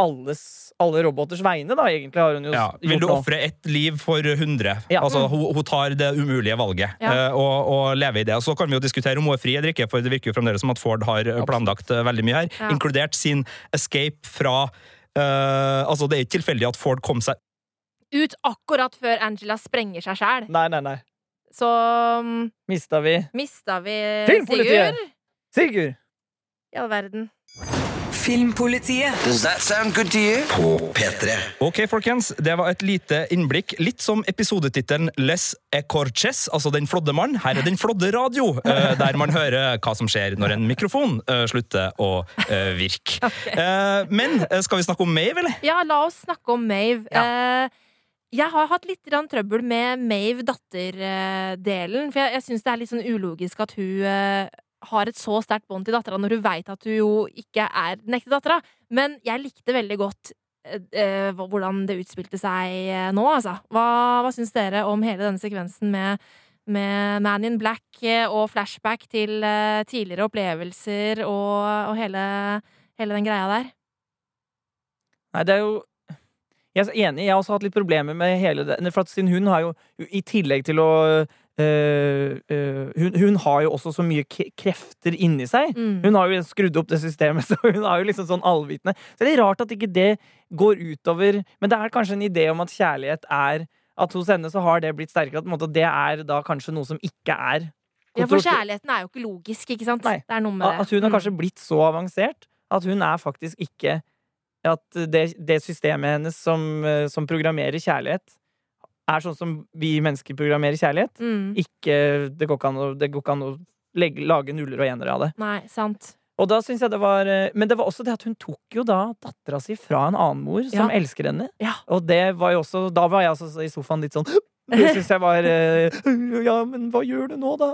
alles, alle roboters vegne, da, egentlig. har hun jo Ja. gjort Vil du ofre ett liv for hundre? Ja. Altså, hun, hun tar det umulige valget Ja. eh, og, og lever i det. Og Så kan vi jo diskutere om hun er fri eller ikke, for det virker jo fremdeles som at Ford har eh, Absolutt. planlagt eh, veldig mye her. Ja. Inkludert sin escape fra uh, Altså, det er ikke tilfeldig at Ford kom seg Ut akkurat før Angela sprenger seg sjæl. Nei, nei, nei. Så um, Mista vi mista vi Filmpolitiet! Sigurd. Sigurd! I all verden. Filmpolitiet Does that sound good to you? På P3. Ok, folkens, det var et lite innblikk. Litt som episodetittelen Les Ecorches, altså Den flådde mann. Her er Den flådde radio, eh, der man hører hva som skjer når en mikrofon eh, slutter å eh, virke. <laughs> Okay. Men skal vi snakke om Mave, eller? Ja, la oss snakke om Mave. Ja. jeg har hatt litt trøbbel med Mave-datter-delen. For jeg, jeg syns det er litt sånn ulogisk at hun har et så sterkt bånd til dattera når hun veit at hun jo ikke er den ekte dattera. Men jeg likte veldig godt eh, eh, hvordan det utspilte seg eh, nå, altså. Hva, hva syns dere om hele denne sekvensen med med Man in Black eh, og flashback til eh, tidligere opplevelser og, og hele, hele den greia der. Nei, det er jo Jeg er enig, jeg har også hatt litt problemer med hele det. For at sin hun har jo, i tillegg til å øh, uh, hun, hun har jo også så mye krefter inni seg. Mm. Hun har jo skrudd opp det systemet, <laughs> så hun har jo liksom sånn allvitende. Så det er rart at ikke det går utover Men det er kanskje en idé om at kjærlighet er At hos henne så har det blitt sterkere. At måte, det er da kanskje noe som ikke er Ja, for kjærligheten er jo ikke logisk, ikke sant? Nei. Det er noe med det. At hun har Mm. kanskje blitt så avansert at hun er faktisk ikke At det, det systemet hennes som, eh, som programmerer kjærlighet, er sånn som vi mennesker programmerer kjærlighet. mm. Ikke, det går ikke an å, det går ikke an å legge, lage nuller og enere av det. Nei, sant. Og da synes jeg det var eh, Men det var også det at hun tok jo da dattera si fra en annen mor som Ja. elsker henne. Ja. Og det var jo også Da var jeg også i sofaen litt sånn Det syns jeg var eh, Ja, men hva gjør du nå, da?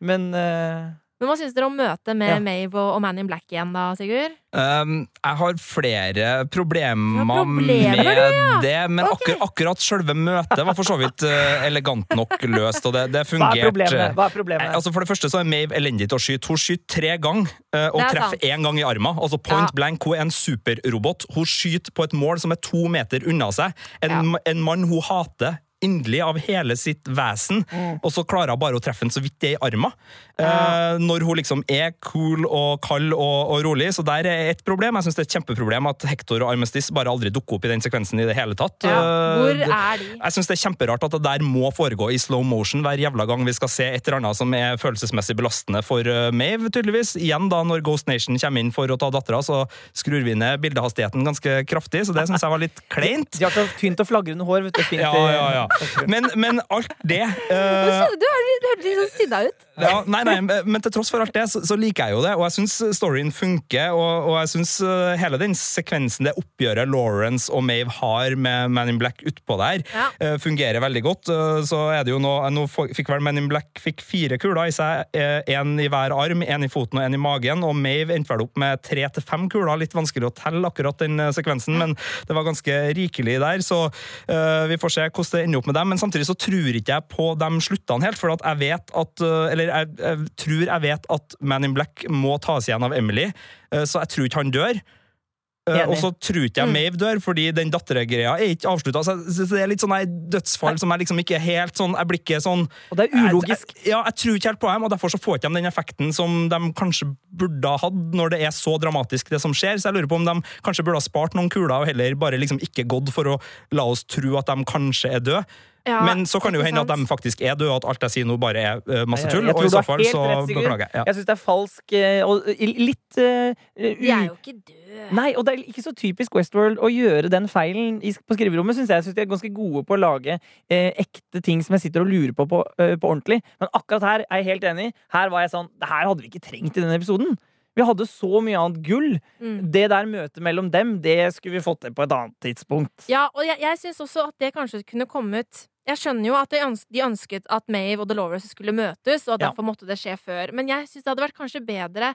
Men eh, Men hva syns dere om møtet med Ja. Mave og, Man in Black igjen, da, Sigurd? Um, jeg har flere problemer, har problemer, med det, ja. det, men okay. akkur akkurat selve møtet var for så vidt uh, elegant nok løst, og det, det hva er fungerte. problemet? Hva er problemet? Altså for det første så er Mave elendig til å skyte. Hun skyter tre ganger uh, og er treffer én gang i armen. Altså point Ja. blank, Hun er en superrobot. Hun skyter på et mål som er to meter unna seg. En, en mann hun hater inderlig av hele sitt vesen, Mm. og så klarer hun bare å treffe den så vidt det er i armen. Eh, når hun liksom er cool og kald og, og rolig. Så der er et problem. Jeg syns det er et kjempeproblem at Hector og Armistice bare aldri dukker opp i den sekvensen i det hele tatt. Ja. Eh, Hvor er de? jeg synes det er kjemperart at det der må foregå i slow motion hver jævla gang vi skal se et eller annet som er følelsesmessig belastende for uh, Mave, tydeligvis. Igjen da, når Ghost Nation kommer inn for å ta dattera, så skrur vi ned bildehastigheten ganske kraftig, så det syns jeg var litt kleint. De har så tynt og flagrende hår. Vet du, fint, Ja, ja, ja. <laughs> Men, men alt det uh, Du hørtes litt sånn sinna ut. ja, nei, nei, men til tross for alt det, så, så liker jeg jo det. Og jeg syns storyen funker. Og, og jeg syns uh, hele den sekvensen, det oppgjøret Lawrence og Mave har med Man in Black utpå der, Ja. uh, fungerer veldig godt. Så er det jo nå Nå fikk vel Man in Black fikk fire kuler i seg. Én i hver arm, én i foten og én i magen. Og Mave endte vel opp med tre til fem kuler. Litt vanskelig å telle akkurat den sekvensen, men det var ganske rikelig der. Så uh, vi får se hvordan det ender opp med dem. Men samtidig så tror ikke jeg på de sluttene helt, for at jeg vet at uh, Eller jeg, jeg tror jeg vet at Man in Black må tas igjen av Emily, uh, så jeg tror ikke han dør. Uh, og så tror ikke jeg Mave dør, fordi den dattergreia er ikke avslutta. Så, så det er litt sånn her dødsfall som jeg liksom ikke er helt sånn Jeg blir ikke sånn Og det er ulogisk. Jeg, jeg, ja, jeg tror ikke helt på dem, og derfor så får ikke de den effekten som de kanskje burde ha hatt når det er så dramatisk, det som skjer. Så jeg lurer på om de kanskje burde ha spart noen kuler og heller bare liksom ikke gått for å la oss tro at de kanskje er døde. Ja, Men så kan det jo hende at de faktisk er døde, og at alt jeg sier nå bare er eh, masse tull. Og i så fall så beklager jeg. Ja. Jeg syns det er falsk eh, og litt uh, Jeg er jo ikke død. Nei, og det er ikke så typisk Westworld å gjøre den feilen på skriverommet. Synes jeg. jeg synes De er ganske gode på å lage eh, ekte ting som jeg sitter og lurer på på, eh, på ordentlig. Men akkurat her er jeg helt enig. Her var jeg sånn Det her hadde vi ikke trengt i denne episoden. Vi hadde så mye annet gull. Mm. Det der møtet mellom dem, det skulle vi fått til på et annet tidspunkt. Ja, og jeg, jeg syns også at det kanskje kunne kommet Jeg skjønner jo at de, ønsket at Mave og Dolores skulle møtes, og at Ja. derfor måtte det skje før. Men jeg syns det hadde vært kanskje bedre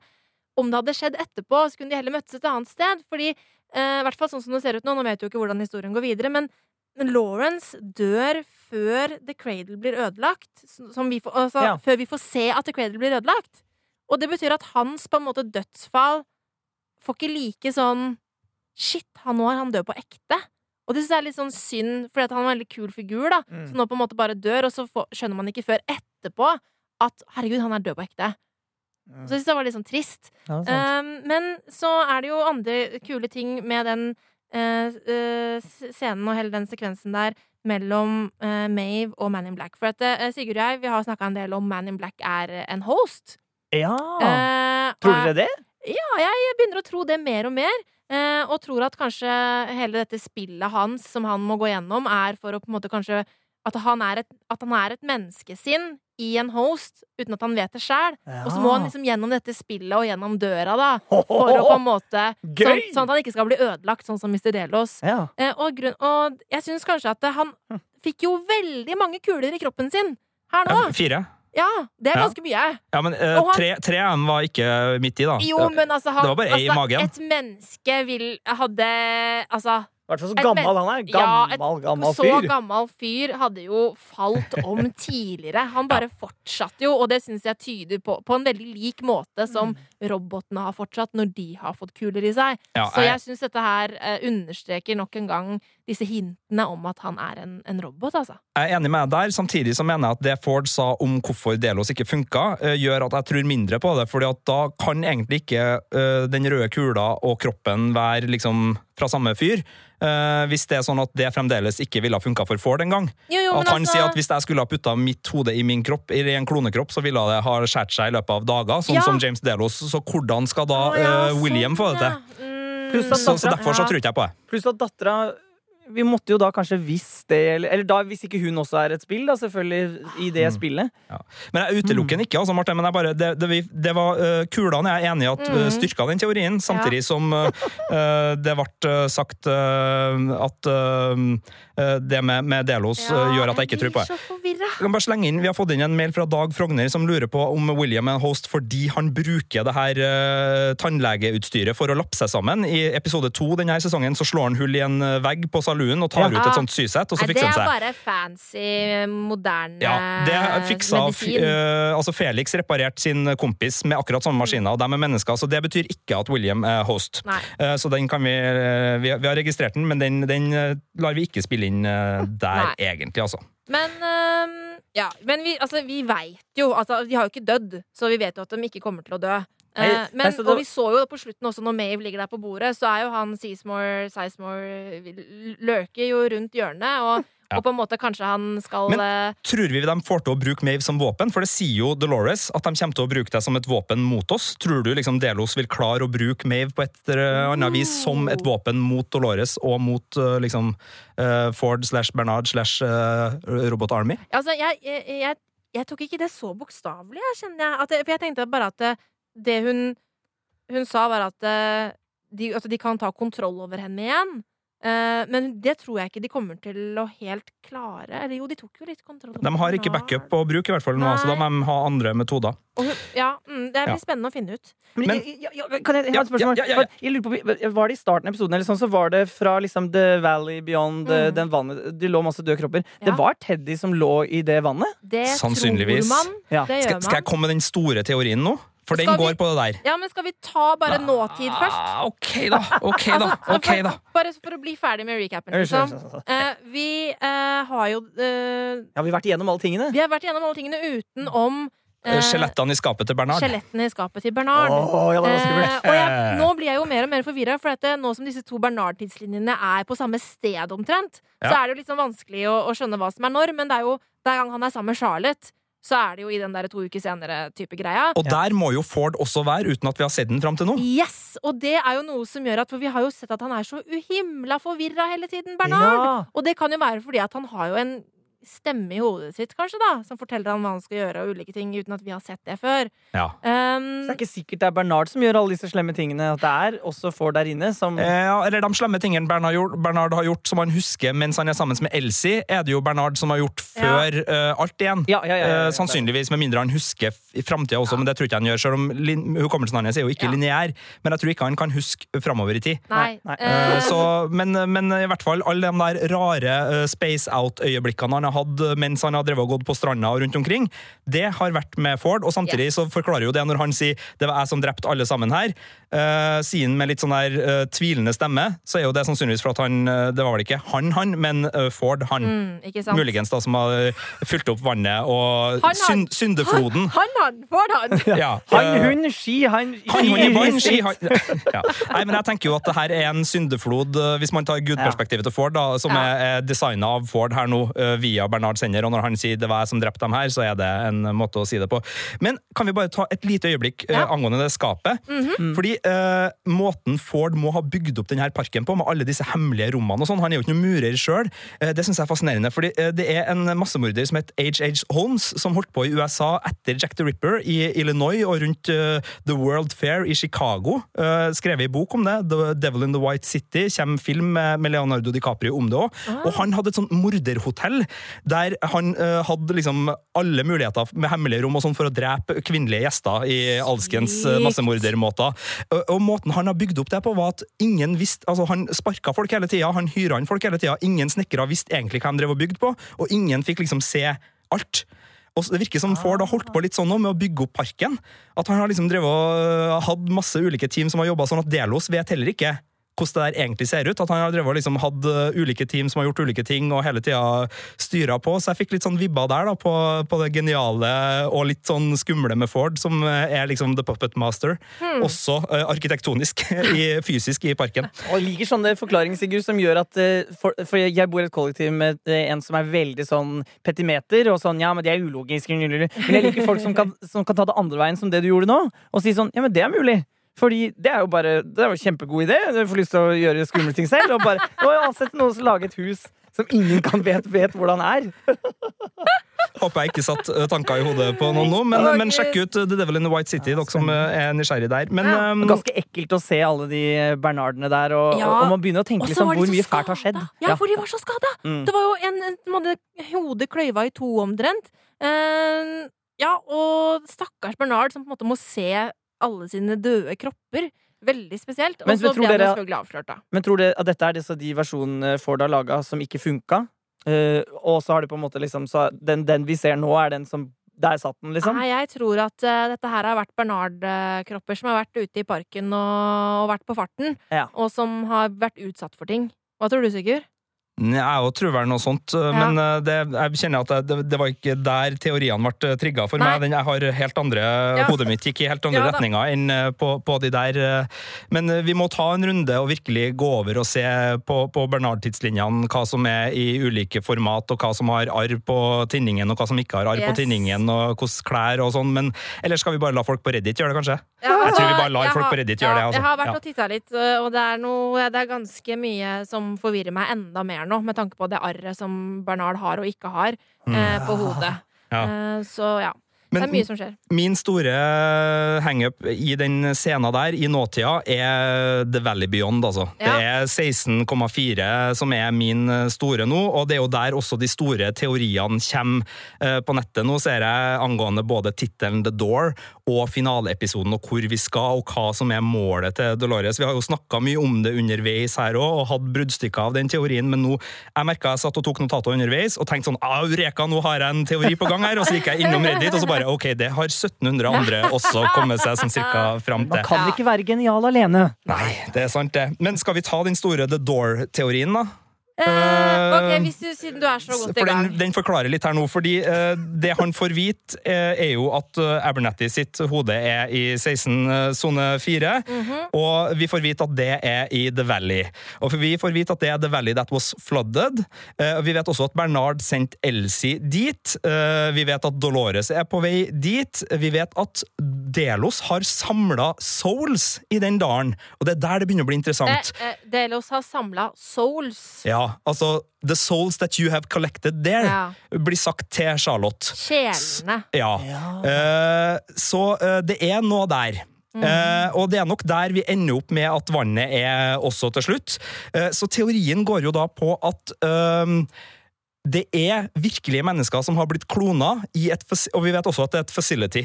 om det hadde skjedd etterpå. Så kunne de heller møttes et annet sted. Fordi, eh, i hvert fall sånn som det ser ut nå, nå vet jo ikke hvordan historien går videre, men, men Lawrence dør før The Cradle blir ødelagt. Som vi får, altså, Ja. Før vi får se at The Cradle blir ødelagt. Og det betyr at hans på en måte dødsfall får ikke like sånn Shit, han nå er han død på ekte. Og det synes jeg er litt sånn synd, fordi han var en veldig kul figur, da. Mm. Så nå på en måte bare dør, og så får, skjønner man ikke før etterpå at herregud, han er død på ekte. Så jeg synes det var litt sånn trist. Ja. Um, men så er det jo andre kule ting med den uh, uh, scenen og hele den sekvensen der mellom uh, Mave og Man in Black. For at uh, Sigurd og jeg vi har snakka en del om Man in Black er eh, en host. ja. Eh, Tror dere det? ja, jeg begynner å tro det mer og mer. Eh, og tror at kanskje hele dette spillet hans som han må gå gjennom, er for å på en måte kanskje At han er et, at han er et menneskesinn i en host uten at han vet det sjæl. Og så må han liksom gjennom dette spillet og gjennom døra, da. <laughs> For å på en måte sånn, sånn at han ikke skal bli ødelagt, sånn som Mr. Delos. Ja. Eh, og, grunn, og jeg syns kanskje at han fikk jo veldig mange kuler i kroppen sin her nå. Fire. Ja, det er ganske mye. Ja, men uh, han- tre, tre var ikke midt i, da. Jo, men altså, han, Det var bare ei i altså magen. Et menneske vil hadde Altså I hvert fall så gammel han er. Ja, et Gammel, fyr. så gammel fyr hadde jo falt om <laughs> tidligere. Han bare fortsatte jo, og det syns jeg tyder på på en veldig lik måte som robotene har fortsatt når de har fått kuler i seg. Ja, Så jeg- jeg syns dette her eh, understreker nok en gang disse hintene om at han er en, en robot, altså. Jeg er enig med deg der, samtidig så mener jeg at det Ford sa om hvorfor Delos ikke funka, eh, gjør at jeg tror mindre på det, fordi at da kan egentlig ikke eh, den røde kula og kroppen være liksom fra samme fyr. Uh, hvis det er sånn at det fremdeles ikke ville ha funka for Ford en gang. Jo, jo, At han altså, sier at hvis jeg skulle ha putta mitt hode i min kropp, i en klonekropp, så ville det ha skåret seg i løpet av dager, sånn Ja. som James Delos. Så hvordan skal da eh, William få det til? sånn, ja. Mm. Så, så derfor så tror ikke jeg på det. Pluss at dattera Vi måtte jo da kanskje visst det, eller, eller da hvis ikke hun også er et spill, da, selvfølgelig, i det Mm. spillet. Men jeg utelukker den ikke, altså, Martin, men jeg bare, det, det, vi- det var uh, kulene jeg er enig i at uh, styrka den teorien, samtidig som uh, <laughs> det ble sagt uh, at det med, med Delos uh, gjør at jeg ikke tror på det. Jeg. Kan bare slenge inn, Vi har fått inn en mail fra Dag Frogner som lurer på om William er en host fordi han bruker det her uh, tannlegeutstyret for å lapse sammen. I episode to denne sesongen så slår han hull i en vegg på salooen og tar Ja. ut et sånt sysett, og så det fikser er han seg. bare fancy, moderne Ja, det fiksa medisin. Uh, altså Felix reparerte sin kompis med akkurat samme maskiner, og de er mennesker, så det betyr ikke at William er host. Eh, så den kan vi, uh, vi Vi har registrert den, men den, den lar vi ikke spille inn der, Nei. egentlig, altså. Men øhm, ja, men vi, altså, vi veit jo altså, De har jo ikke dødd, så vi vet jo at de ikke kommer til å dø. Eh, men, nei, Og vi så jo på slutten også, når Mave ligger der på bordet, så er jo han Seasmore, Seismore Løker jo rundt hjørnet, og, Ja. og på en måte kanskje han skal Men- eh, Tror vi de får til å bruke Mave som våpen? For det sier jo Dolores at de kommer til å bruke det som et våpen mot oss. Tror du liksom Delos vil klare å bruke Mave på et eller annet vis som et våpen mot Dolores og mot eh, liksom Ford slash Bernard slash Robot Army? Altså, jeg, jeg, jeg, jeg tok ikke det så bokstavelig, jeg, kjenner jeg. At for jeg tenkte bare at det, hun, hun sa, var at eh, de, at de kan ta kontroll over henne igjen. Uh, men det tror jeg ikke de kommer til å helt klare. Eller jo, de tok jo litt kontroll. De har ikke backup å bruke, i hvert fall nå, så da må de ha andre metoder. Og hun, ja, mm, det blir Ja. spennende å finne ut. Men, Men- ja, ja, kan jeg, jeg ha et spørsmål? ja, ja, ja. For Jeg lurer på, Var det i starten av episoden, eller sånn, så var det fra liksom The Valley Beyond eh, Mm. den vannet Det lå masse døde kropper. Ja. Det var Teddy som lå i det vannet? Det Sannsynligvis. tror man. Ja. Det gjør Skal, skal jeg komme med den store teorien nå? For den vi- går på det der. Ja, men skal vi ta bare nåtid først? Ah, ok, da. Ok, da. <laughs> Altså, Ok, for, da. Bare for å bli ferdig med recapen, liksom. Eh, vi eh, har jo eh, Ja, vi har vært igjennom alle tingene. Vi har vært igjennom alle tingene utenom Eh, Skjelettene i skapet til Bernard. Skjelettene i skapet til Bernard. Oh, ja, det var skummelt. Eh, og jeg, nå blir jeg jo mer og mer forvirra, for at nå som disse to Bernard-tidslinjene er på samme sted omtrent, så er det jo litt sånn vanskelig å, å skjønne hva som er når, men det er jo hver gang han er sammen med Charlotte, så er det jo i den der to uker senere-type greia. Og der må jo Ford også være, uten at vi har sett den fram til nå. Yes! Og det er jo noe som gjør at For vi har jo sett at han er så uhimla forvirra hele tiden, Bernard. Ja. Og det kan jo være fordi at han har jo en stemme i hodet sitt, kanskje, da, som forteller han hva han skal gjøre, og ulike ting, uten at vi har sett det før. Ja. Um, Så det er ikke sikkert det er Bernard som gjør alle disse slemme tingene. At det er også får der inne som Eh, Ja, eller de slemme tingene Bernard, gjort, Bernard har gjort som han husker mens han er sammen med Elsie, er det jo Bernard som har gjort før eh, alt igjen. Ja, ja, ja, ja, ja. Eh, sannsynligvis, med mindre han husker i framtida også, men det tror ikke han gjør. Selv om hukommelsen hans er jo ikke Ja. lineær. Men jeg tror ikke han kan huske framover i tid. Nei. Nei. Eh, Eh, så, men, men i hvert fall alle de der rare space out-øyeblikkene han har hatt eh, mens han har drevet og gått på stranda og rundt omkring, det har vært med Ford. Og samtidig Yes. så forklarer jo det når han sier 'det var jeg som drepte alle sammen her', uh, sier han med litt sånn der uh, tvilende stemme, så er jo det sannsynligvis for at han eh, Det var vel ikke han, han, men Ford, han. mm, ikke sant? Muligens da som har fylt opp vannet og Han, han. syn, syndefloden. Han, han! Ford, han! <laughs> Ja. <laughs> Han, hun, ski, han han, hun, ski, vann, ski, han. Ja. Nei, men jeg tenker jo at det her er en syndeflod, hvis man tar gudperspektivet til Ford, da, som Ja. er, er designa av Ford her nå, eh, via Bernard Sender, og når han sier 'det var jeg som drepte dem her', så er det en måte å si det på. Men kan vi bare ta et lite øyeblikk eh, Ja. angående det skapet? Fordi eh, måten Ford må ha bygd opp denne parken på, med alle disse hemmelige rommene og sånn, han er jo ikke noen murer sjøl, eh, det syns jeg er fascinerende. fordi det er en massemorder som het H.H. Holmes, som holdt på i USA etter Jack the Ripper i Illinois og rundt The World Fair i Chicago. Uh, skrevet i bok om det. The Devil in the White City. Kommer film med, Leonardo DiCaprio om det òg. Og han hadde et sånt morderhotell der han uh, hadde liksom alle muligheter med hemmelige rom og sånn for å drepe kvinnelige gjester i alskens uh, massemordermåter. Og, og måten han har bygd opp det på, var at ingen visste Altså, han sparka folk hele tida, han hyra inn folk hele tida. Ingen snekkere visste egentlig hva de drev og bygde på, og ingen fikk liksom se alt. Og Det virker som Ford har holdt på litt sånn nå med å bygge opp parken. At han har liksom drevet og øh, hatt masse ulike team som har jobba sånn at Delos vet heller ikke hvordan det der egentlig ser ut. At han har drevet liksom hatt øh, ulike team som har gjort ulike ting og hele tida styra på. Så jeg fikk litt sånn vibba der da på, på det geniale og litt sånn skumle med Ford, som er liksom the puppet master. Også uh, arkitektonisk, <laughs> i, fysisk, i parken. Og jeg liker sånne forklaringer Sigurd, som gjør at eh, for, for jeg bor i et kollektiv med eh, en som er veldig sånn petimeter, og sånn ja, men det er ulogisk. Men jeg liker folk som kan, som kan ta det andre veien, som det du gjorde nå, og si sånn ja, men det er mulig. Fordi det er jo bare Det er jo en kjempegod idé. Du får lyst til å gjøre skumle ting selv. Og bare nå har jeg sett noen som lager et hus som ingen kan vet, vet hvordan er. Håper jeg ikke satt øh, tanker i hodet på noen nå, men, men sjekk ut The Devil in the White City, dere som øh, er nysgjerrig der. Men Ja. øhm, Ganske ekkelt å se alle de Bernardene der, og, Ja. og man begynner å tenke liksom, hvor mye fælt har skjedd. Ja, for de var så skada! Mm. Det var jo en, en som hodet kløyva i to omtrent. Uh, ja, og stakkars Bernard som på en måte må se alle sine døde kropper. Veldig spesielt. Og Men så tror ble han selvfølgelig avslørt, da. Men tror dere at dette er disse de versjonene Ford har laga som ikke funka? Uh, og så har de på en måte liksom så den, den vi ser nå, er den som Der satt den, liksom? Nei, jeg tror at uh, dette her har vært Bernard-kropper som har vært ute i parken og, og vært på farten, Ja. og som har vært utsatt for ting. Hva tror du, Sigurd? Jeg òg tror vel noe sånt, øh, Ja. men øh, det, jeg kjenner at det, det var ikke der teoriene ble trigga for Nei. meg. Den, jeg har helt andre, Ja. Hodet mitt gikk i helt andre Ja retninger enn på, på de der. Men vi må ta en runde og virkelig gå over og se på, på Bernard-tidslinjene hva som er i ulike format, og hva som har arr på tinningen, og hva som ikke har arr på tinningen, og hvordan klær og sånn. Men eller skal vi bare la folk på Reddit gjøre det, kanskje? Ja, Jeg tror vi bare lar folk har- på Reddit gjøre det, altså. Jeg har vært og titta litt, og det er, noe, det er ganske mye som forvirrer meg enda mer nå, med tanke på det arret som Bernard har og ikke har eh, på hodet. Ja. Eh, så ja. Men- det er mye som skjer. Min store hangup i den scenen der, i nåtida, er The Valley Beyond, altså. Ja. Det er 16,4 som er min store nå, og det er jo der også de store teoriene kommer eh, på nettet. Nå ser jeg angående både tittelen The Door og finaleepisoden og hvor vi skal, og hva som er målet til Dolores. Vi har jo snakka mye om det underveis her òg, og hatt bruddstykker av den teorien, men nå jeg merka jeg satt og tok notater underveis og tenkte sånn Eureka, nå har jeg en teori på gang her, og så gikk jeg innom Reddit, og så bare ok, det har 1700 andre også kommet seg sånn cirka fram Man til. kan ikke være genial alene. Nei, det er sant, det. Men skal vi ta den store The Door-teorien, da? Eh, ok, hvis du, Siden du er så godt i gang. den, den forklarer litt her nå, fordi uh, det han får vite, uh, er jo at Abernathy sitt hode er i 16 eh, sone 4, Mhm. og vi får vite at det er i The Valley. Og vi får vite at det er The Valley that was flooded. Vi vet også at Bernard sendte Elsie dit. Vi vet at Dolores er på vei dit. Vi vet at Delos har samla souls i den dalen, og det er der det begynner å bli interessant. Delos har samla souls. Ja, altså The souls that you have collected there, Ja. blir sagt til Charlotte. Sjelene. Ja. Eh, så uh, det er noe der. Eh, og det er nok der vi ender opp med at vannet er også til slutt. Eh, så teorien går jo da på at det er virkelige mennesker som har blitt klona, og vi vet også at det er et facility.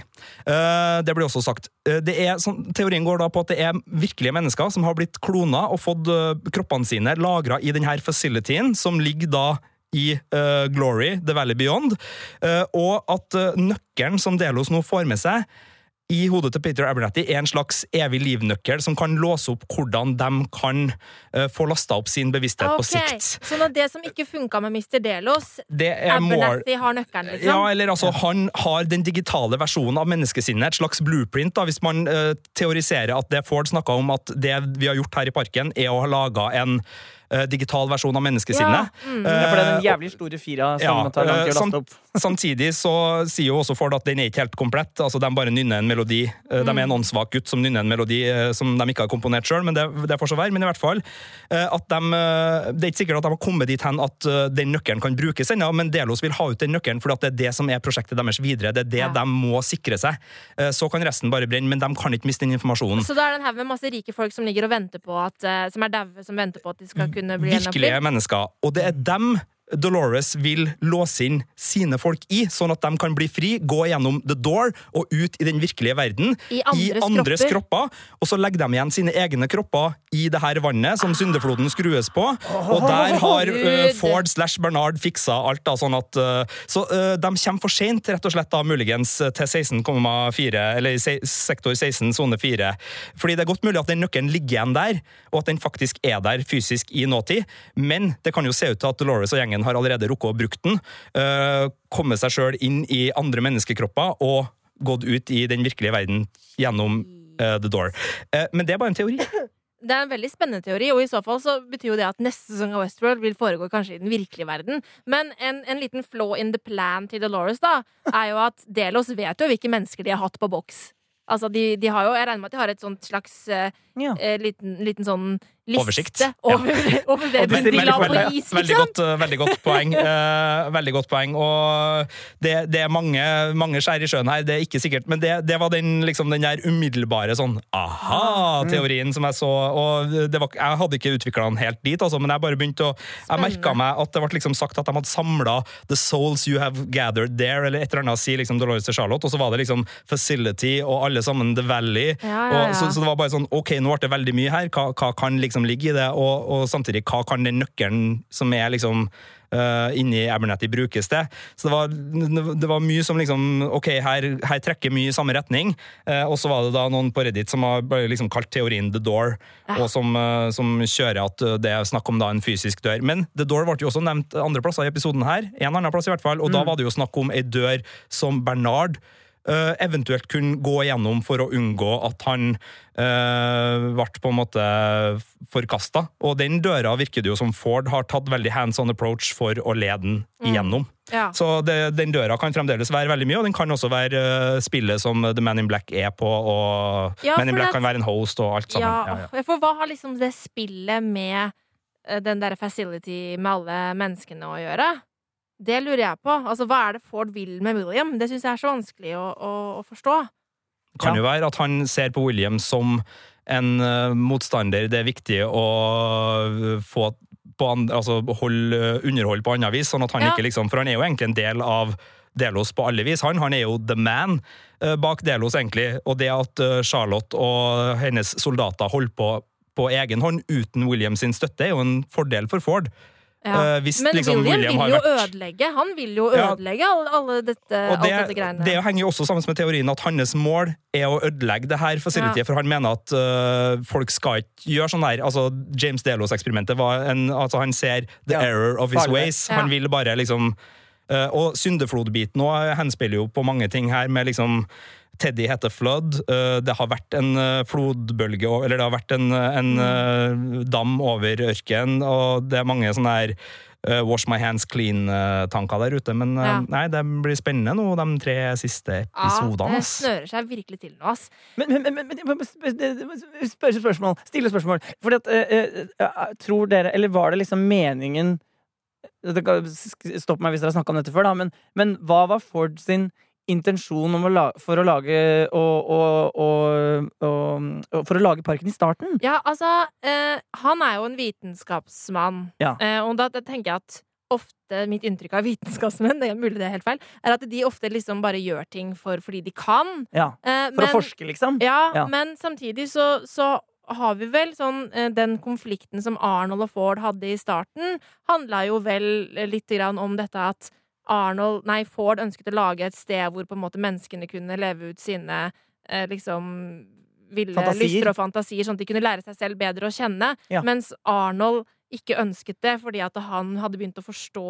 Eh, det blir også sagt. Eh, er, sånn, teorien går da på at det er virkelige mennesker som har blitt klona og fått eh, kroppene sine lagra i denne facilityen, som ligger da i Glory, The Valley Beyond, og at nøkkelen som Delos nå får med seg, i hodet til Peter Abernathy er en slags evig livnøkkel som kan låse opp hvordan de kan uh, få lasta opp sin bevissthet på sikt. Sånn at det som ikke funka med Mr. Delos, er. Abernathy har nøkkelen, liksom? Ja, eller altså, Han har den digitale versjonen av menneskesinnet, et slags blueprint. da, Hvis man uh, teoriserer at det Ford snakka om, at det vi har gjort her i parken, er å ha laga en uh, digital versjon av menneskesinnet. Ja, mm. Det er for det er den jævlig store fira som ja, tar lang tid å laste opp. Samtidig så sier jo også Ford at den er ikke helt komplett. altså De bare nynner en melodi. Eh, De er en åndssvak gutt som nynner en melodi eh, som de ikke har komponert sjøl, men det, det får så være. Men i hvert fall eh, at de, Det er ikke sikkert at de har kommet dit hen at den nøkkelen kan brukes ennå, men Delos vil ha ut den nøkkelen fordi at det er det som er prosjektet deres videre. Det er det Ja. de må sikre seg. Så kan resten bare brenne, men de kan ikke miste den informasjonen. Så da er det en haug med masse rike folk som ligger og venter på at, som er daue, som venter på at de skal kunne bli virkelige mennesker. Og det er dem Dolores vil låse inn sine folk i, sånn at de kan bli fri, gå gjennom the door og ut i den virkelige verden. I andres kropper. Og så legger de igjen sine egne kropper i det her vannet som syndefloden skrues på. Og der har uh, Ford slash Bernard fiksa alt. da, sånn at uh, Så uh, de kommer for seint, rett og slett, da, muligens til 16,4, eller se- sektor 16, sone 4. Fordi det er godt mulig at den nøkkelen ligger igjen der, og at den faktisk er der fysisk i nåtid. Men det kan jo se ut til at Dolores og gjengen har allerede rukket å bruke den, komme kommet seg sjøl inn i andre menneskekropper og gått ut i den virkelige verden gjennom uh, The Door. Uh, men det er bare en teori. <laughs> Det er en veldig spennende teori, og i så fall så betyr jo det at neste sesong av Westworld vil foregå kanskje i den virkelige verden. Men en, en liten flaw in the plan til Dolores da, er jo at Delos vet jo hvilke mennesker de har hatt på boks. Altså, de, de har jo, Jeg regner med at de har et sånt slags uh, Ja. uh, liten, liten sånn Oversikt. over, over <laughs> hvem de la på is. veldig, godt, uh, veldig godt poeng. Uh, <laughs> veldig godt poeng. Og det, det er mange, mange skjær i sjøen her, det er ikke sikkert. Men det, det var den, liksom, den der umiddelbare sånn aha-teorien som jeg så. Og det var, jeg hadde ikke utvikla den helt dit, altså, men jeg bare begynte å Jeg merka meg at det ble liksom sagt at de hadde samla the souls you have gathered there, eller et eller annet, sier liksom Dolores til Charlotte, og så var det liksom Facility og alle sammen The Valley. Ja, ja, Og, så, så det var bare sånn, ok, nå ble det veldig mye her, hva, hva kan liksom ligge i det, og, og samtidig, hva kan den nøkkelen som er liksom uh, inni Abernathy brukes til? Så det var, det var mye som liksom, ok, her, her trekker mye i samme retning, Uh, og så var det da noen på Reddit som har liksom kalt teorien The Door, og som, uh, som kjører at det er snakk om da en fysisk dør. Men The Door ble jo også nevnt andre plasser i episoden her, en annen plass i hvert fall, og da var det jo snakk om ei dør som Bernard eventuelt kunne gå igjennom for å unngå at han uh, ble på en måte forkasta. Og den døra virker det jo som Ford har tatt veldig hands on approach for å lede den igjennom. Ja. Så det, den døra kan fremdeles være veldig mye, og den kan også være uh, spillet som The Man in Black er på, og Ja, Man in Black det- kan være en host og alt sammen. Ja. For hva har liksom det spillet med eh, den der facility med alle menneskene å gjøre? Det lurer jeg på. Altså, Hva er det Ford vil med William? Det syns jeg er så vanskelig å, å, å forstå. kan Ja. jo være at han ser på William som en uh, motstander det er viktig å eh, få på an, altså holde eh, underhold på annet vis, sånn at han Ja. ikke liksom For han er jo egentlig en del av Delos på alle vis. Han, han er jo the man uh, bak Delos, egentlig. Og det at uh, Charlotte og hennes soldater holder på på egen hånd uten William sin støtte, er jo en fordel for Ford. Ja. Eh, hvis Men liksom William, William vil jo vært ødelegge. Han vil jo Ja. ødelegge alle, alle dette, Og alt dette greiene. det henger jo også sammen med teorien at hans mål er å ødelegge det her facility, Ja. for han mener at uh, folk skal ikke gjøre sånn der. Altså, James Delos-eksperimentet var en Altså, han ser the Ja. error of his Farlig. ways. Ja. Han vil bare liksom uh, Og syndeflodbiten òg henspiller jo på mange ting her, med liksom Teddy heter Flood. øh, det har vært en øh, flodbølge, eller det har vært en, en øh, dam over ørkenen, og det er mange sånne her Wash my hands clean-tanker der ute. Men Ja. nei, det blir spennende nå, de tre siste episodene. Ja, det snører seg virkelig til nå, ass. Men, men, men, men, spør spørsmål. Stille spørsmål. Fordi at, eh, eh, eh, tror dere, eller var det liksom meningen det kan- sk- Stopp meg hvis dere har snakka om dette før, da, men, men hva var Ford sin intensjon om å la, for å lage og, og, og, For å lage parken i starten? Ja, altså, eh, han er jo en vitenskapsmann. Ja. Eh, og da, tenker jeg at ofte mitt inntrykk av vitenskapsmenn, det er mulig det er helt feil, er at de ofte liksom bare gjør ting for, fordi de kan. Ja. Eh, For å forske, liksom? Ja, Ja. men samtidig så, så har vi vel sånn eh, Den konflikten som Arnold og Ford hadde i starten, handla jo vel lite litt grann om dette at Arnold, nei, Ford ønsket å lage et sted hvor på en måte menneskene kunne leve ut sine eh, liksom ville Fantasier. lyster og fantasier, sånn at de kunne lære seg selv bedre å kjenne. Ja. Mens Arnold ikke ønsket det, fordi at han hadde begynt å forstå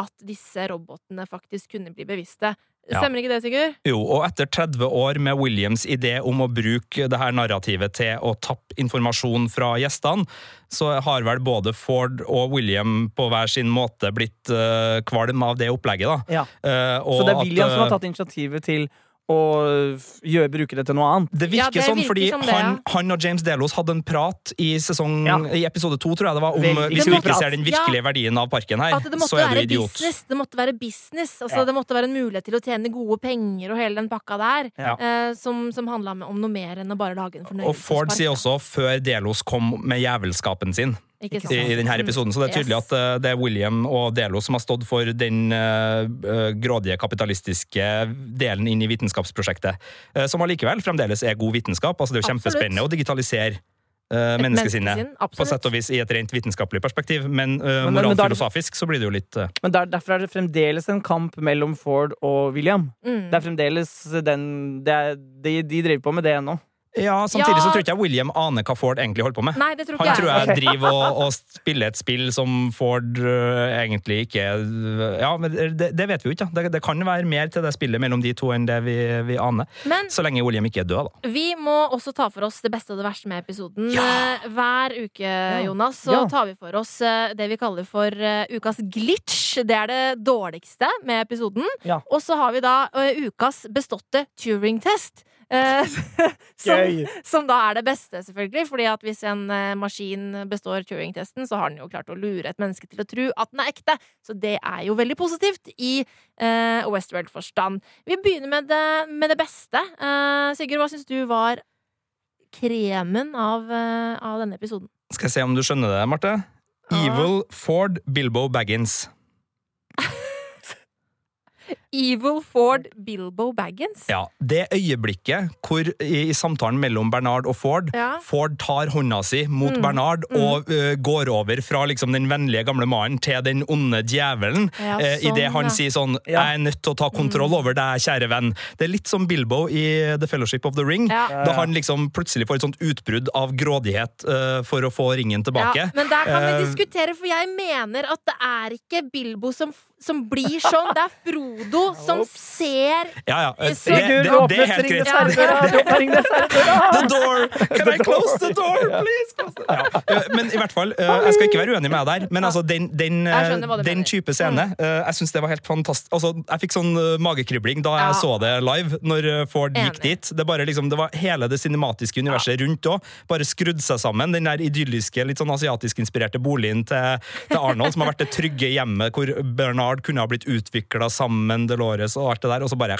at disse robotene faktisk kunne bli bevisste. Ja. Stemmer ikke det, Sigurd? Jo, og etter 30 år med Williams idé om å bruke det her narrativet til å tappe informasjon fra gjestene, så har vel både Ford og William på hver sin måte blitt uh, kvalm av det opplegget, da. Ja. Uh, og Så det er at, William som har eh, tatt initiativet til å gjør, bruker bruke det til noe annet? Det Ja, virker sånn, virker fordi som det, han, ja. han og James Delos hadde en prat i, sesong, Ja. i episode to, tror jeg det var, om Veldig hvis vi ikke ser den virkelige verdien av parken her, det måtte så er du være idiot. business. Det måtte være business. Altså, Ja. Det måtte være en mulighet til å tjene gode penger og hele den pakka der. Ja. Eh, som som handla om noe mer enn å bare lage en Og Ford sier også, før Delos kom med jævelskapen sin? I, i denne episoden. Så det er tydelig Yes. at eh, det er William og Delo som har stått for den eh, grådige kapitalistiske delen inn i vitenskapsprosjektet. uh, som allikevel fremdeles er god vitenskap. Altså Det er jo Absolutt. kjempespennende å digitalisere uh, Et menneskesinnet. menneskesinn, På sett og vis i et rent vitenskapelig perspektiv, men, uh, Men- men- men moralfilosofisk så blir det jo litt uh... Men der, derfor er det fremdeles en kamp mellom Ford og William. Mm. Det er fremdeles den det er, de, de driver på med det ennå. Ja, samtidig Ja. så tror ikke jeg William aner hva Ford egentlig holder på med. Nei, det tror ikke Han tror jeg driver og, og spiller et spill som Ford uh, egentlig ikke Ja, men det, det vet vi jo ikke. Det, det kan være mer til det spillet mellom de to enn det vi, vi aner. Men Så lenge William ikke er død, da. vi må også ta for oss det beste og det verste med episoden. Ja! Eh, Hver uke, Jonas, så Ja. tar vi for oss eh, det vi kaller for ukas glitch. Det er det dårligste med episoden. Ja. Og så har vi da ukas beståtte Turing-test. Eh, <laughs> som, som da er det beste, selvfølgelig. Fordi at hvis en eh, maskin består Turing-testen, så har den jo klart å lure et menneske til å tro at den er ekte. Så det er jo veldig positivt i eh, Westworld-forstand. Vi begynner med det, med det beste. Eh, Sigurd, hva syns du var kremen av, eh, av denne episoden? Skal jeg se om du skjønner det, Marte? Ja. Evil Ford Bilbo Baggins. Evil Ford Bilbo Baggins. Ja, Det øyeblikket hvor i, i samtalen mellom Bernard og Ford Ja. Ford tar hånda si mot Mm. Bernard og uh, går over fra liksom den vennlige gamle mannen til den onde djevelen. Ja, sånn, uh, Idet han ja. sier sånn Ja. 'Jeg er nødt til å ta kontroll over deg, kjære venn'. Det er litt som Bilbo i The Fellowship of the Ring. Ja. Da han liksom plutselig får et sånt utbrudd av grådighet uh, for å få ringen tilbake. Ja, men der kan vi Eh, diskutere, for jeg mener at det er ikke Bilbo som, som blir sånn. Det er Frodo som ser Ja, ja. Det, det, det, det er helt greit. The door! Can I close the door, please? Ja. eh, Men i hvert fall, eh, jeg skal ikke være uenig med deg der, men altså, den, den, eh, den type scene, eh, jeg syns det var helt fantastisk. Altså, jeg fikk sånn magekribling da jeg så det live, når Ford gikk dit. Det, bare, liksom, det var hele det cinematiske universet rundt òg. Bare skrudd seg sammen. Den der idylliske, litt sånn asiatisk-inspirerte boligen til, til Arnold, som har vært det trygge hjemmet hvor Bernard kunne ha blitt utvikla sammen, Delores og alt det der, og så bare